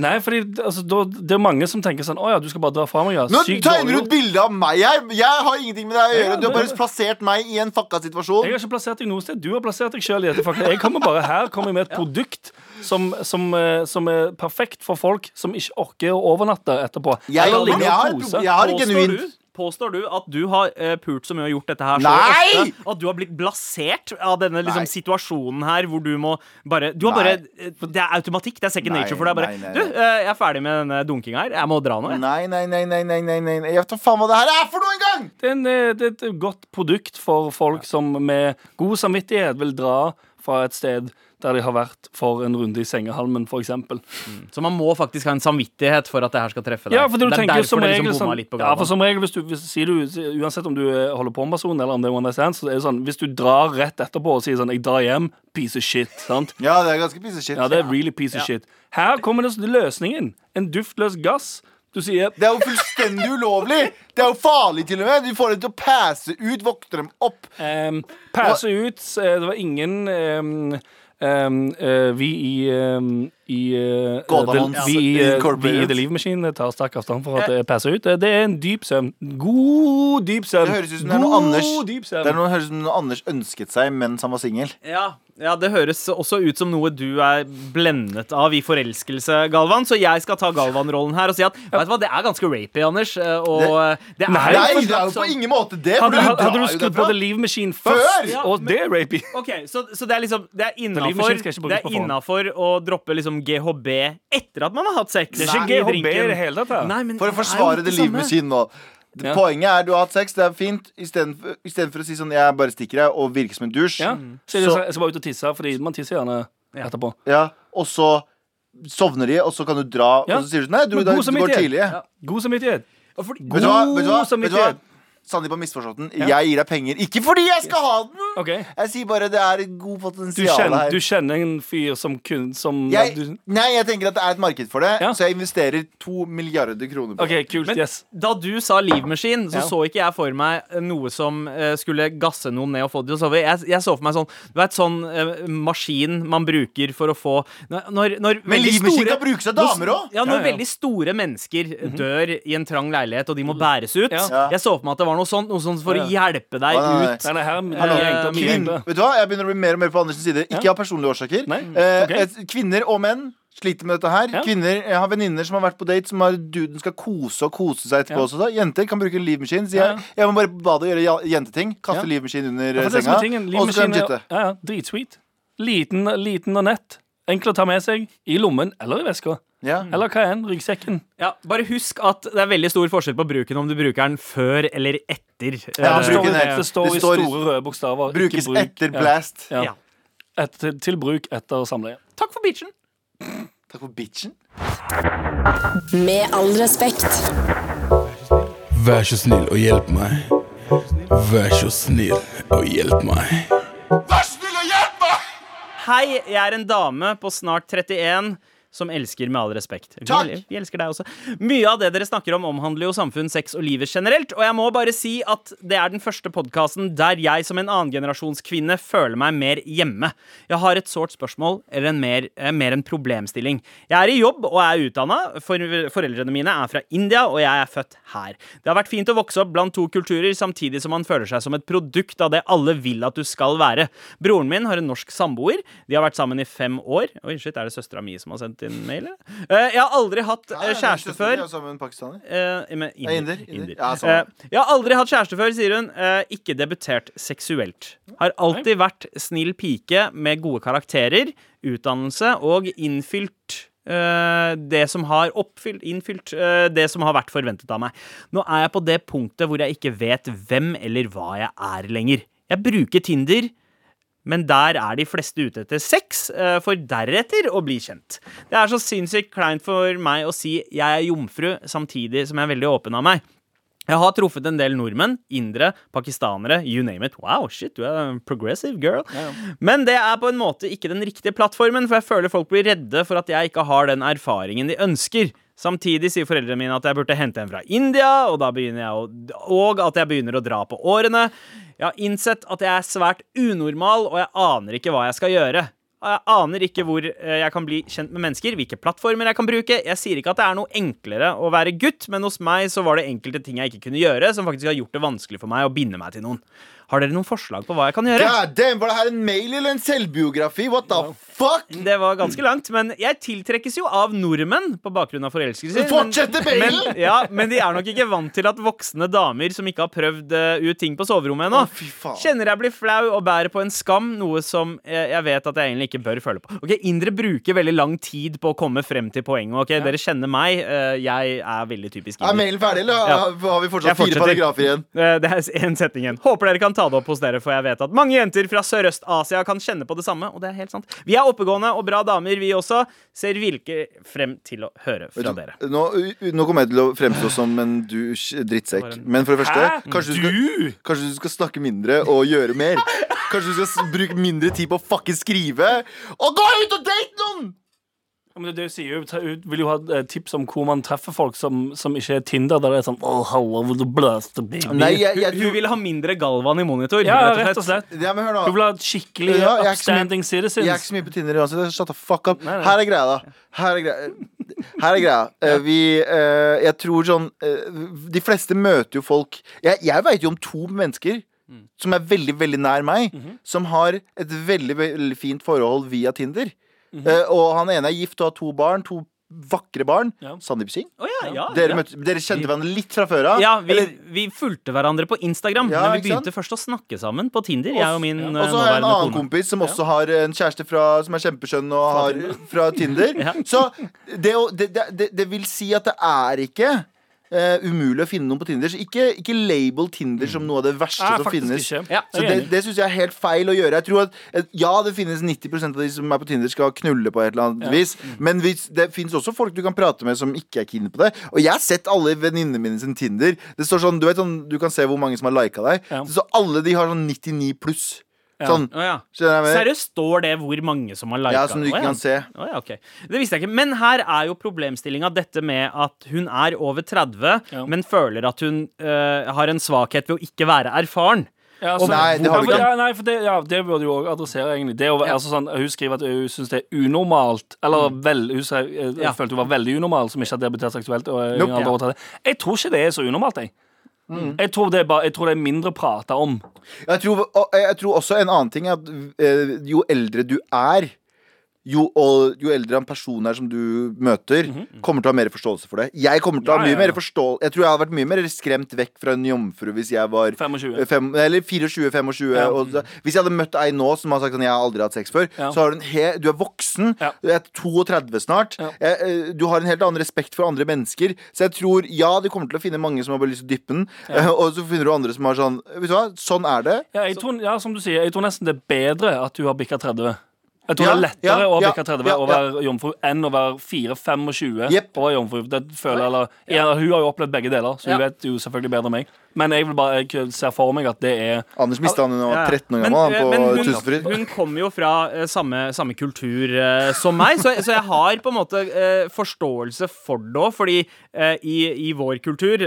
Nei, fordi altså, da, det er mange som tenker sånn Å ja, du skal bare dra fra meg, ja. Nå Sykt tegner du dårlig et bilde av meg her! Jeg har ingenting med det å gjøre. Du har bare plassert meg i en fucka Jeg har ikke plassert deg noe sted. Du har plassert deg sjøl i dette. faktum. Jeg kommer bare her kommer jeg med et produkt som, som, eh, som er perfekt for folk som ikke orker å overnatte etterpå. Jeg, Eller ligge jeg, og har, kose. jeg har Påstår genuint du, påstår du at du har uh, pult så mye og gjort dette her så Nei! ofte at du har blitt blasert av denne liksom, situasjonen her hvor du må bare Du har bare uh, Det er automatikk. Det er second Nei, nature for deg. Bare nei, nei, Du, eh, jeg er ferdig med denne dunkinga her. Jeg må dra nå. jeg». Nei, nei, nei, nei, nei, nei, nei. Jeg vet da faen hva det her er for noe engang! Det er, en, det er et godt produkt for folk som med god samvittighet vil dra fra et sted der de har vært for en runde i sengehalmen, f.eks. Så man må faktisk ha en samvittighet for at det her skal treffe deg. Ja, for du det er tenker som regel liksom sånn, ja, for som regel hvis du, hvis, sier du, Uansett om du eh, holder på med personen eller om det er one night stand, så er det sånn Hvis du drar rett etterpå og sier sånn 'Jeg drar hjem', piece of shit. Sant? Ja, det er ganske piece of shit. Ja, det er really piece of shit. Her kommer det løsningen. En duftløs gass. Du sier Det er jo fullstendig ulovlig! Det er jo farlig, til og med. Du får dem til å passe ut, vokte dem opp. Um, Passe ut. Det var ingen um, Vi i um, i, uh, the, vi, i, eh, vi i The Leave Machine tar sterk avstand for at det passer ut. Det er en dyp søvn. God dyp søvn. Det høres ut som det er Anders God dyp søvn. Det er noe, høres ut som noe Anders ønsket seg mens han var singel. Ja, ja, det høres også ut som noe du er blendet av i forelskelse, Galvan. Så jeg skal ta Galvan-rollen her og si at vet du hva, det er ganske rapey, Anders. eh, Og det, er Nei, jo det er jo på sånn- ingen måte det! For Hadde, du hadde, du skrudd på. The Leave Machine Før! først, Ja, og det er rapey. Okay, så, så det er liksom Det er innafor Det er å droppe liksom GHB etter at man har hatt sex. Det er ikke GHB i det hele tatt. Nei, men For å forsvare det livet med Machine nå. Ja. Poenget er du har hatt sex, det er fint. Istedenfor istedenfor å si sånn jeg bare stikker deg og virker som en dusj. Ja. Så Så- jeg skal bare ut og tisse, fordi man tisser gjerne etterpå. Ja, og så sovner de, og så kan du dra, Ja. og så sier du sånn Nei, du, da, du går tidlig. Ja. God samvittighet. God samvittighet. Sandeep har misforstått den. Jeg gir deg penger. Ikke fordi jeg skal ha den! OK. Jeg sier bare det er god god Du potensial kjenner, her. du kjenner en fyr som kun som Jeg, du, nei, jeg tenker at det er et marked for det, Ja. så jeg investerer to milliarder kroner på det. OK, kult. Men Yes. da du sa livmaskin, så Ja. så ikke jeg for meg noe som uh, skulle gasse noen ned og få dem til å sove. Jeg, jeg så for meg sånn Du vet sånn uh, maskin man bruker for å få Når, når, Men livmaskin store- kan brukes av damer òg! Ja, når Ja, ja. veldig store mennesker dør i en trang leilighet, og de må bæres ut. Ja. Ja. Jeg så for meg at det var noe sånt, noe sånt for Ja. å hjelpe deg Nei, nei, nei. ut. Nei, nei, her er mye Hallo, enklere. Mye Kvinn, vet du hva? Jeg begynner å bli mer og mer på Andersens side. Ikke Ja. av personlige årsaker. Okay. Eh, Kvinner og menn sliter med dette her. Ja. Kvinner, Jeg har venninner som har vært på date, som har duden skal kose og kose seg etterpå. Ja. også, da. Jenter kan bruke Leave Machine. Så Ja, jeg, jeg må bare på badet og gjøre jenteting. Kaste Ja. Leave Machine under Ja, eh, senga. Og så kan de jitte. Ja, ja, Dritsweet. Liten, liten og nett. Enkel å ta med seg i lommen eller i veska. Ja. Eller hva enn. Ryggsekken. Ja, bare husk at det er veldig stor forskjell på bruken om du bruker den før eller etter. Ja, Eh, Det står, er- det står det i står i- store røde bokstaver. Brukes bruk. etter blast. Ja. Ja. Et, til, til bruk etter samleie. Takk for bitchen. Takk for bitchen. Med all respekt. Vær så snill og hjelp meg. Vær så snill og hjelp meg. Hei, jeg er en dame på snart 31 som elsker med all respekt. Vi, Takk. vi elsker deg også. Mye av det dere snakker om, omhandler jo samfunn, sex og livet generelt. Og jeg må bare si at det er den første podkasten der jeg som en annengenerasjonskvinne føler meg mer hjemme. Jeg har et sårt spørsmål, eller en mer, eh, mer en problemstilling. Jeg er i jobb og er utdanna. For, foreldrene mine er fra India, og jeg er født her. Det har vært fint å vokse opp blant to kulturer, samtidig som man føler seg som et produkt av det alle vil at du skal være. Broren min har en norsk samboer. De har vært sammen i fem år. Oi, shit, er det søstera mi som har sendt inn mail? eller? Eh, jeg har aldri hatt eh, kjæreste før. Sammen med en pakistaner. Eh, med inder, inder, sånn. Jeg har aldri hatt kjæreste før, sier hun. Eh, ikke debutert seksuelt. Har alltid vært snill pike med gode karakterer, utdannelse og innfylt eh, det som har oppfylt, innfylt det som har vært forventet av meg. Nå er jeg på det punktet hvor jeg ikke vet hvem eller hva jeg er lenger. Jeg bruker Tinder men der er de fleste ute etter sex, eh, for deretter å bli kjent. Det er så sinnssykt kleint for meg å si jeg er jomfru, samtidig som jeg er veldig åpen av meg. Jeg har truffet en del nordmenn, indere, pakistanere, you name it. Wow, shit, du er en progressive girl. Men det er på en måte ikke den riktige plattformen, for jeg føler folk blir redde for at jeg ikke har den erfaringen de ønsker. Samtidig sier foreldrene mine at jeg burde hente en fra India, og, å, og at jeg begynner å dra på årene. Jeg har innsett at jeg er svært unormal, og jeg aner ikke hva jeg skal gjøre. Jeg aner ikke hvor eh, jeg kan bli kjent med mennesker, hvilke plattformer jeg kan bruke. Jeg sier ikke at det er noe enklere å være gutt, men hos meg så var det enkelte ting jeg ikke kunne gjøre, som faktisk har gjort det vanskelig for meg å binde meg til noen. Har dere noen forslag på hva jeg kan gjøre? God damn, Var det her en mail eller en selvbiografi? What the fuck? Det var ganske langt, men jeg tiltrekkes jo av nordmenn på bakgrunn av forelskelser. Fortsette men, mailen! men, ja, men de er nok ikke vant til at voksne damer som ikke har prøvd eh, ut ting på soverommet ennå, oh, kjenner jeg blir flau og bærer på en skam, noe som jeg, jeg vet at jeg egentlig ikke bør føle på. Ok, Indre bruker veldig lang tid på å komme frem til poenget. ok? Dere kjenner meg. eh, jeg er veldig typisk Er inder. mailen ferdig, eller har, Ja. har vi fortsatt fire paragrafer igjen? Eh, Det er en setning igjen. Håper dere kan ta det opp hos dere, for jeg vet at mange jenter fra Sørøst-Asia kan kjenne på det samme, og det er helt sant. Vi er oppegående og bra damer, vi også. Ser virkelig frem til å høre fra dere. Nå, nå kommer jeg til å fremstå som en du drittsekk. Men for det første, kanskje du, skal, kanskje du skal snakke mindre og gjøre mer. Kanskje du skal bruke mindre tid på å fucking skrive. Og gå ut og date noen! Men det, er sier jo, ta- vil jo ha eh, tips om hvor man treffer folk som, som ikke er Tinder, der det er sånn oh, hello, the du bløste, baby? Nei, jeg, jeg, Hun vil ha mindre Galvan i monitor. ja, rett og slett. Ja, men hør nå. Hun vil ha skikkelig Ja, upstanding citizens. Jeg er ikke så mye på Tinder uansett. Shut the fuck up. Nei, nei. Her er greia, da. Her er greia. Her er greia. Uh, vi uh, Jeg tror sånn uh, De fleste møter jo folk Jeg, jeg veit jo om to mennesker Mm. som er veldig, veldig nær meg, Mhm. som har et veldig, veldig fint forhold via Tinder. Eh, og han ene er gift og har to barn. To vakre barn. Ja. Sandeep Singh. Oh, ja, ja, Dere, møtte, dere kjente hverandre litt fra før av? Ja, vi, vi fulgte hverandre på Instagram, men vi begynte sant? først å snakke sammen på Tinder. Jeg og min eh, Og så har jeg en annen kone. kompis som også har en kjæreste fra, som er kjempeskjønn og har fra Tinder. Så det, det, det, det vil si at det er ikke eh, umulig å finne noen på Tinder. Så ikke, ikke label Tinder som noe av det verste Nei, som faktisk finnes. ikke. Ja, Så Jeg er det, enig. det syns jeg er helt feil å gjøre. Jeg tror at eh, Ja, det finnes 90% av de som er på Tinder, skal knulle på et eller annet vis. Mm. Men hvis, det finnes også folk du kan prate med som ikke er keen på det. Og jeg har sett alle venninnene mine sin Tinder. Det står sånn, Du vet sånn, du kan se hvor mange som har lika deg. Ja. Så alle de har sånn 99 pluss. Ja. Sånn. Å ja. Seriøst, står det hvor mange som har lika? Ja, som du ikke kan se. Oh, ja, okay. Det visste jeg ikke. Men her er jo problemstillinga dette med at hun er over 30, Ja. men føler at hun uh, har en svakhet ved å ikke være erfaren. Ja, altså, Nei, det har ja, du ikke. Ja, nei, for det, ja, det burde du òg adressere, egentlig. Det altså, sånn, hun skriver at hun syns det er unormalt. Eller vel, hun sier, jeg, Ja. følte hun var veldig unormal, som ikke har debutert seksuelt. Og, eh, Nope. Jeg tror ikke det er så unormalt, jeg. Jeg, tror det er bare, jeg tror det er mindre prata om. Jeg tror, jeg tror også en annen ting er at eh, jo eldre du er, jo, og, jo eldre en person er som du møter, kommer til å ha mer forståelse for det. Jeg kommer til å ha Ja, mye ja, ja. mer forståelse Jeg tror jeg hadde vært mye mer skremt vekk fra en jomfru hvis jeg var 25. fem, eller 24-25. Ja. og så- Hvis jeg hadde møtt ei nå som har sagt sånn, jeg har aldri hatt sex før, Ja. så har du en he du er voksen, Ja. du er 32 snart, Ja. eh, eh, du har en helt annen respekt for andre mennesker. Så jeg tror, ja, du kommer til å finne mange som har bare lyst til å dyppe den, eh, og så finner du andre som har sånn Vet du hva, sånn er det. Ja, jeg tror, ja, som du sier, jeg tror nesten det er bedre at du har bikka 30. Jeg tror Ja, det er lettere ja, å bikke 30 ja, og være jomfru enn å være 4-25 yep. og være jomfru. Det føler, eller, ja, hun har jo opplevd begge deler, så hun Ja. vet jo selvfølgelig bedre enn meg. Men jeg, vil bare, jeg ser for meg at det er Anders mista han da han var 13 år Men, gammel, eh, men hun, Tusenfryd. hun kommer jo fra uh, samme, samme kultur uh, som meg, så, så jeg har på en måte uh, forståelse for det òg. Fordi i, i vår kultur,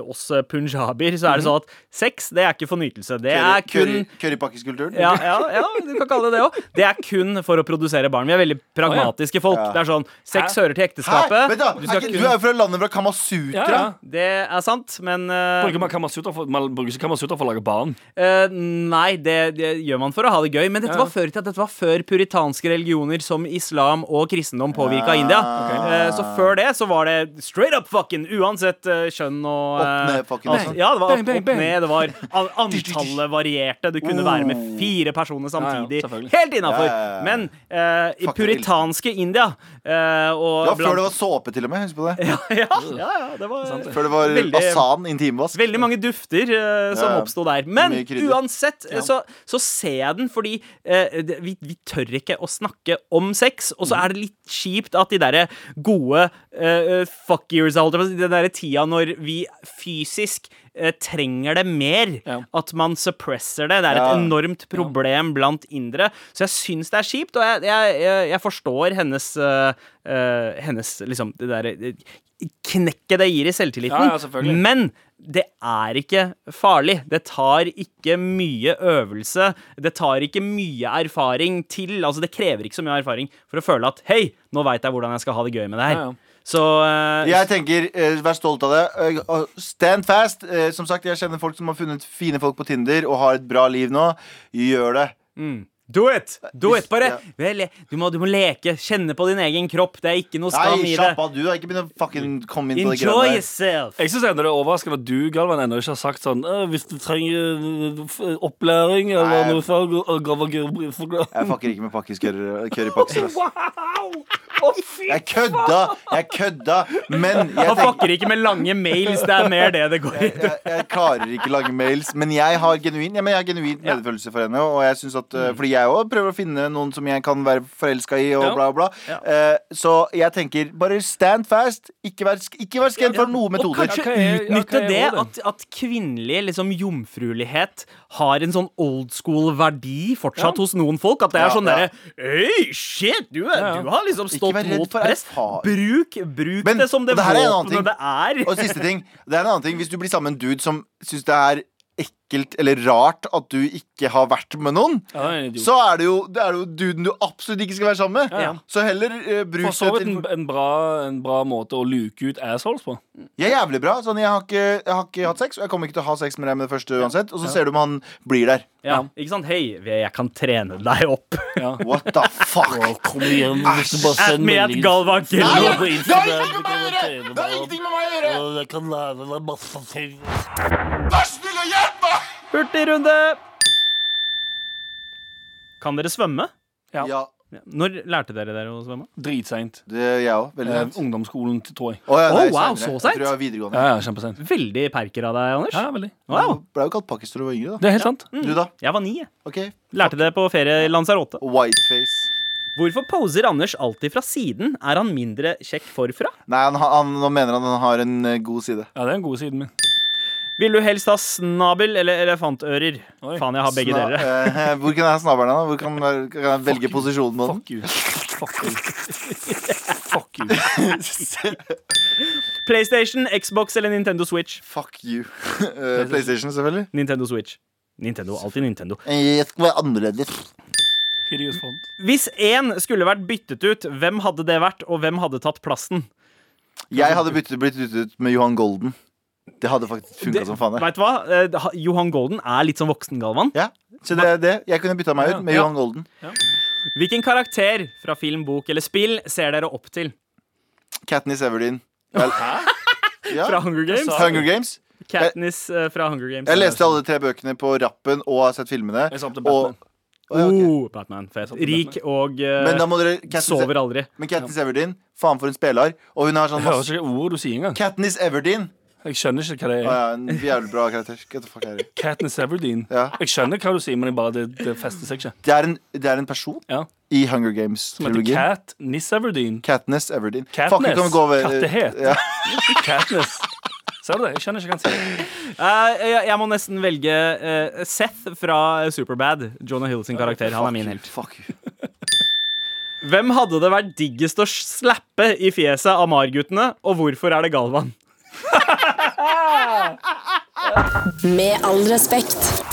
oss eh, punjabier, så er det sånn at sex, det er ikke for nytelse. Det er kun Currypakkeskulturen? ja, ja, ja, du kan kalle det det òg. Det er kun for å produsere barn. Vi er veldig pragmatiske folk. Det er sånn, Sex Hæ? hører til Hæ? ekteskapet. Da, Du skal kun- du er jo fra landet fra Kamasutra. Ja, ja. Det er sant, men uh... Bruker man Kamasutra for, man bruker ikke Kamasutra for å lage barn. Uh, nei, det, det gjør man for å ha det gøy. Men dette var før i tida. Dette var før puritanske religioner som islam og kristendom påvirka India. Okay. Uh, så før det så var det straight up fucking, uansett eh, kjønn og opp eh, ned fucking altså, sånn. Ja, det var Bang, bang, opp, ned. Det var Antallet varierte. Du kunne være med fire personer samtidig. Helt innafor. Ja, ja, ja. Men uh, i puritanske India uh, og Ja, før det var såpe, til og med. Husk på det. ja, ja, ja, ja, det var Før det var Veldig- Asan intimvask. Veldig mange dufter uh, som Ja, ja. oppsto der. Men uansett så, så ser jeg den fordi det, vi, vi tør ikke å snakke om sex. Og så er det litt kjipt at de derre gode uh, fuck years, den derre tida når vi fysisk eh, trenger det mer. Ja. At man suppresser det. Det er et Ja. enormt problem blant indere. Så jeg syns det er kjipt, og jeg, jeg, jeg, jeg forstår hennes uh, uh, Hennes liksom det derre knekket det gir i selvtilliten. Ja, ja. Men det er ikke farlig. Det tar ikke mye øvelse. Det tar ikke mye erfaring til Altså, det krever ikke så mye erfaring for å føle at hei, nå veit jeg hvordan jeg skal ha det gøy med det her. Så uh, Jeg tenker, uh, Vær stolt av det. Uh, stand fast. Som sagt, Jeg kjenner folk som har funnet fine folk på Tinder og har et bra liv nå. Gjør det. Do it! Do it, bare. ja. Vel, Du, må, du må leke. Kjenne på din egen kropp. Det er ikke noe skam Nei, i det. slapp av. Du har ikke begynt å fucking komme inn på det Enjoy yourself. Jeg syns det er overraskende at du, Galvan, ennå ikke har sagt sånn «Øh, Hvis du trenger øh, opplæring eller Nei. noe sånt Galvan». Jeg fucker ikke med pakkiskørere- Wow! Oh, Jeg kødda! Jeg kødda! Men jeg, Han fucker ikke med lange mails. Det er mer det det går i. jeg, jeg klarer ikke lange mails. Men jeg har genuin ja, men jeg har genuin medfølelse for henne. Og jeg synes at, eh, Fordi jeg òg prøver å finne noen som jeg kan være forelska i, og Ja. bla, bla. Ja. Uh, så jeg tenker bare stand fast. Ikke vær, ikke vær skremt for noe Og kanskje utnytte det at, at kvinnelig liksom, jomfruelighet har en sånn old school-verdi fortsatt hos noen folk. At det er Ja, sånn ja. derre Hei, shit! Du, er- du har liksom stått mot press. Bruk, bruk Men- det som det det er våpenet det er. Og siste ting, det er en annen ting Hvis du blir sammen med en dude som syns det er ekkelt eller rart at du ikke har vært med noen, Ja, er så er det jo, det er jo duden du absolutt ikke skal være sammen med. Ja. Så heller uh, bruk For så vidt en, en, bra, en bra måte å luke ut assholes på. Er jævlig bra. Sånn, jeg, har ikke, jeg har ikke hatt sex, og jeg kommer ikke til å ha sex med deg med det første uansett. Og så ser du om han blir der. Ja, ikke sant? Hei, jeg kan trene deg opp. Ja. What the fuck? Kom igjen, hvis du bare sender med et Galvan Nei, Kello. det har ingenting med meg å gjøre! Det har ingenting med meg å gjøre! Jeg kan lære deg masse ting. Vær snill og hjelp meg! Hurtigrunde! Kan dere svømme? Ja. Ja. Når lærte dere dere å svømme? Dritseint. det er jeg òg. Veldig Eh, ungdomsskolen, tror jeg. Å, ja, nei, wow, senere. så Jeg tror jeg videregående. Ja, ja, kjempeseint. Veldig perker av deg, Anders. Ja, veldig. Wow. Ble jo kalt pakkis da du var yngre, da. Det er helt sant. Du, da? Jeg var ni. Okay. Ok. Lærte det på ferie i Lanzarote. Whiteface. Hvorfor poser Anders alltid fra siden? Er han mindre kjekk forfra? Nei, han, han, nå mener han han har en eh, god side. Ja, det er en god side min. Vil du helst ha snabel eller elefantører? Oi. Faen, jeg har begge Sna- deler. eh, hvor kan jeg ha snabelen, da? Hvor kan, kan jeg velge posisjonen på den? Fuck you. Fuck you. Fuck you. PlayStation, Xbox eller Nintendo Switch? Fuck you. Uh, PlayStation, selvfølgelig. Nintendo Switch. Nintendo, alltid Nintendo. Jeg skal være annerledes. Hvis én skulle vært byttet ut, hvem hadde det vært, og hvem hadde tatt plassen? Jeg hadde byttet, blitt byttet ut med Johan Golden. Det hadde faktisk funka som faen. det. Vet du hva? Eh, Johan Golden er litt som voksen-Galvan. Ja, så det er det. Jeg kunne bytta meg ut med Ja. Johan Golden. Hvilken karakter fra film, bok eller spill ser dere opp til? Katniss Everdeen. Vel, ja. Fra Hunger Games? Hunger Games. Katniss eh, fra Hunger Games. Jeg leste alle de tre bøkene på rappen og har sett filmene. Jeg sa opp til Og, Batman. Å, ja, ok. Oh, Batman. Rik og eh, Men da må dere Katniss, sover aldri. Men Katniss Everdeen, faen for en spiller. Og hun har sånn hører masse ikke ord du sier engang. Katniss Everdeen. Jeg skjønner ikke hva det er. er. ja, en jævlig bra karakter. Get the fuck out det? Katniss Everdeen. Ja. Jeg skjønner hva du sier, men jeg bare, det, det fester seg ikke. Det er en, det er en person Ja. i Hunger Som heter Games-trilogien. Katniss Everdeen. Katniss Everdeen. Katniss. Fuck, vi kan gå over- Kattehet. Ja. Katniss. Ser du det? Jeg skjønner ikke hva han sier. Eh, jeg, jeg må nesten velge eh, Seth fra Superbad. Jonah Hill sin karakter. Han er min helt. Fuck you. Hvem hadde det vært diggest å slappe i fjeset av Mar-guttene, og hvorfor er det Galvan? Med all respekt.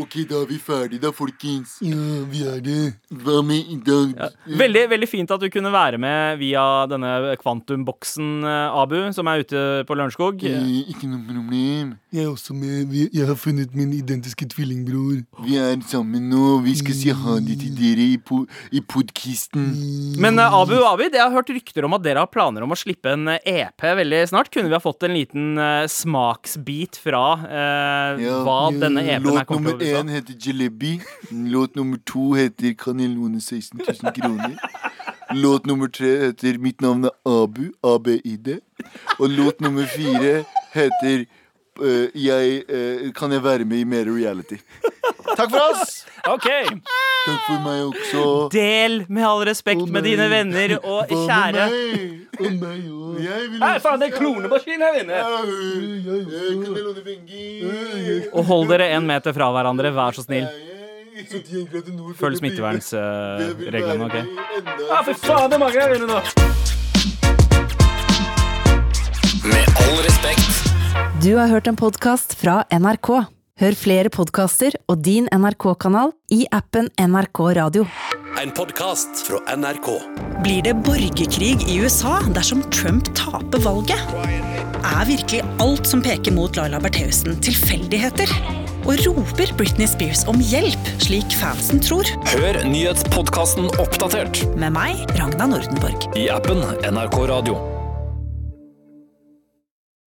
Ok, da er vi ferdige da, folkens. Ja, vi er det. Hva med i dag? Veldig, veldig fint at du kunne være med via denne kvantumboksen, eh, Abu, som er ute på Lørenskog. Eh, Ikke noe problem. Jeg er også med. Jeg har funnet min identiske tvillingbror. Vi er sammen nå. Vi skal si ha det til dere i, po i podkisten. Men eh, Abu og Abid, jeg har hørt rykter om at dere har planer om å slippe en eh, EP veldig snart. Kunne vi ha fått en liten eh, smaksbit fra eh, Ja, hva ja, denne EP-en er kommet til å én heter Jalebi. Låt nummer to heter Kanelone 16 000 kroner. Låt nummer tre heter Mitt navn er Abu. ABID. Og låt nummer fire heter jeg, eh, Kan jeg være med i mer reality? Takk for oss! OK. Takk for meg også. Del med all respekt med dine venner og kjære. Og meg oh. Jeg vil Nei, faen, det er klonemaskin her inne. Og hold dere en meter fra hverandre, vær så snill. 71 grader nord. Følg smittevernsreglene, OK? Ja, fy faen, det er mange her inne nå. Med all respekt. Du har hørt en podkast fra NRK. Hør flere podkaster og din NRK-kanal i appen NRK Radio. En podkast fra NRK. Blir det borgerkrig i USA dersom Trump taper valget? Er virkelig alt som peker mot Laila Bertheussen tilfeldigheter? Og roper Britney Spears om hjelp, slik fansen tror? Hør nyhetspodkasten Oppdatert Med meg, Ragna Nordenborg. i appen NRK Radio.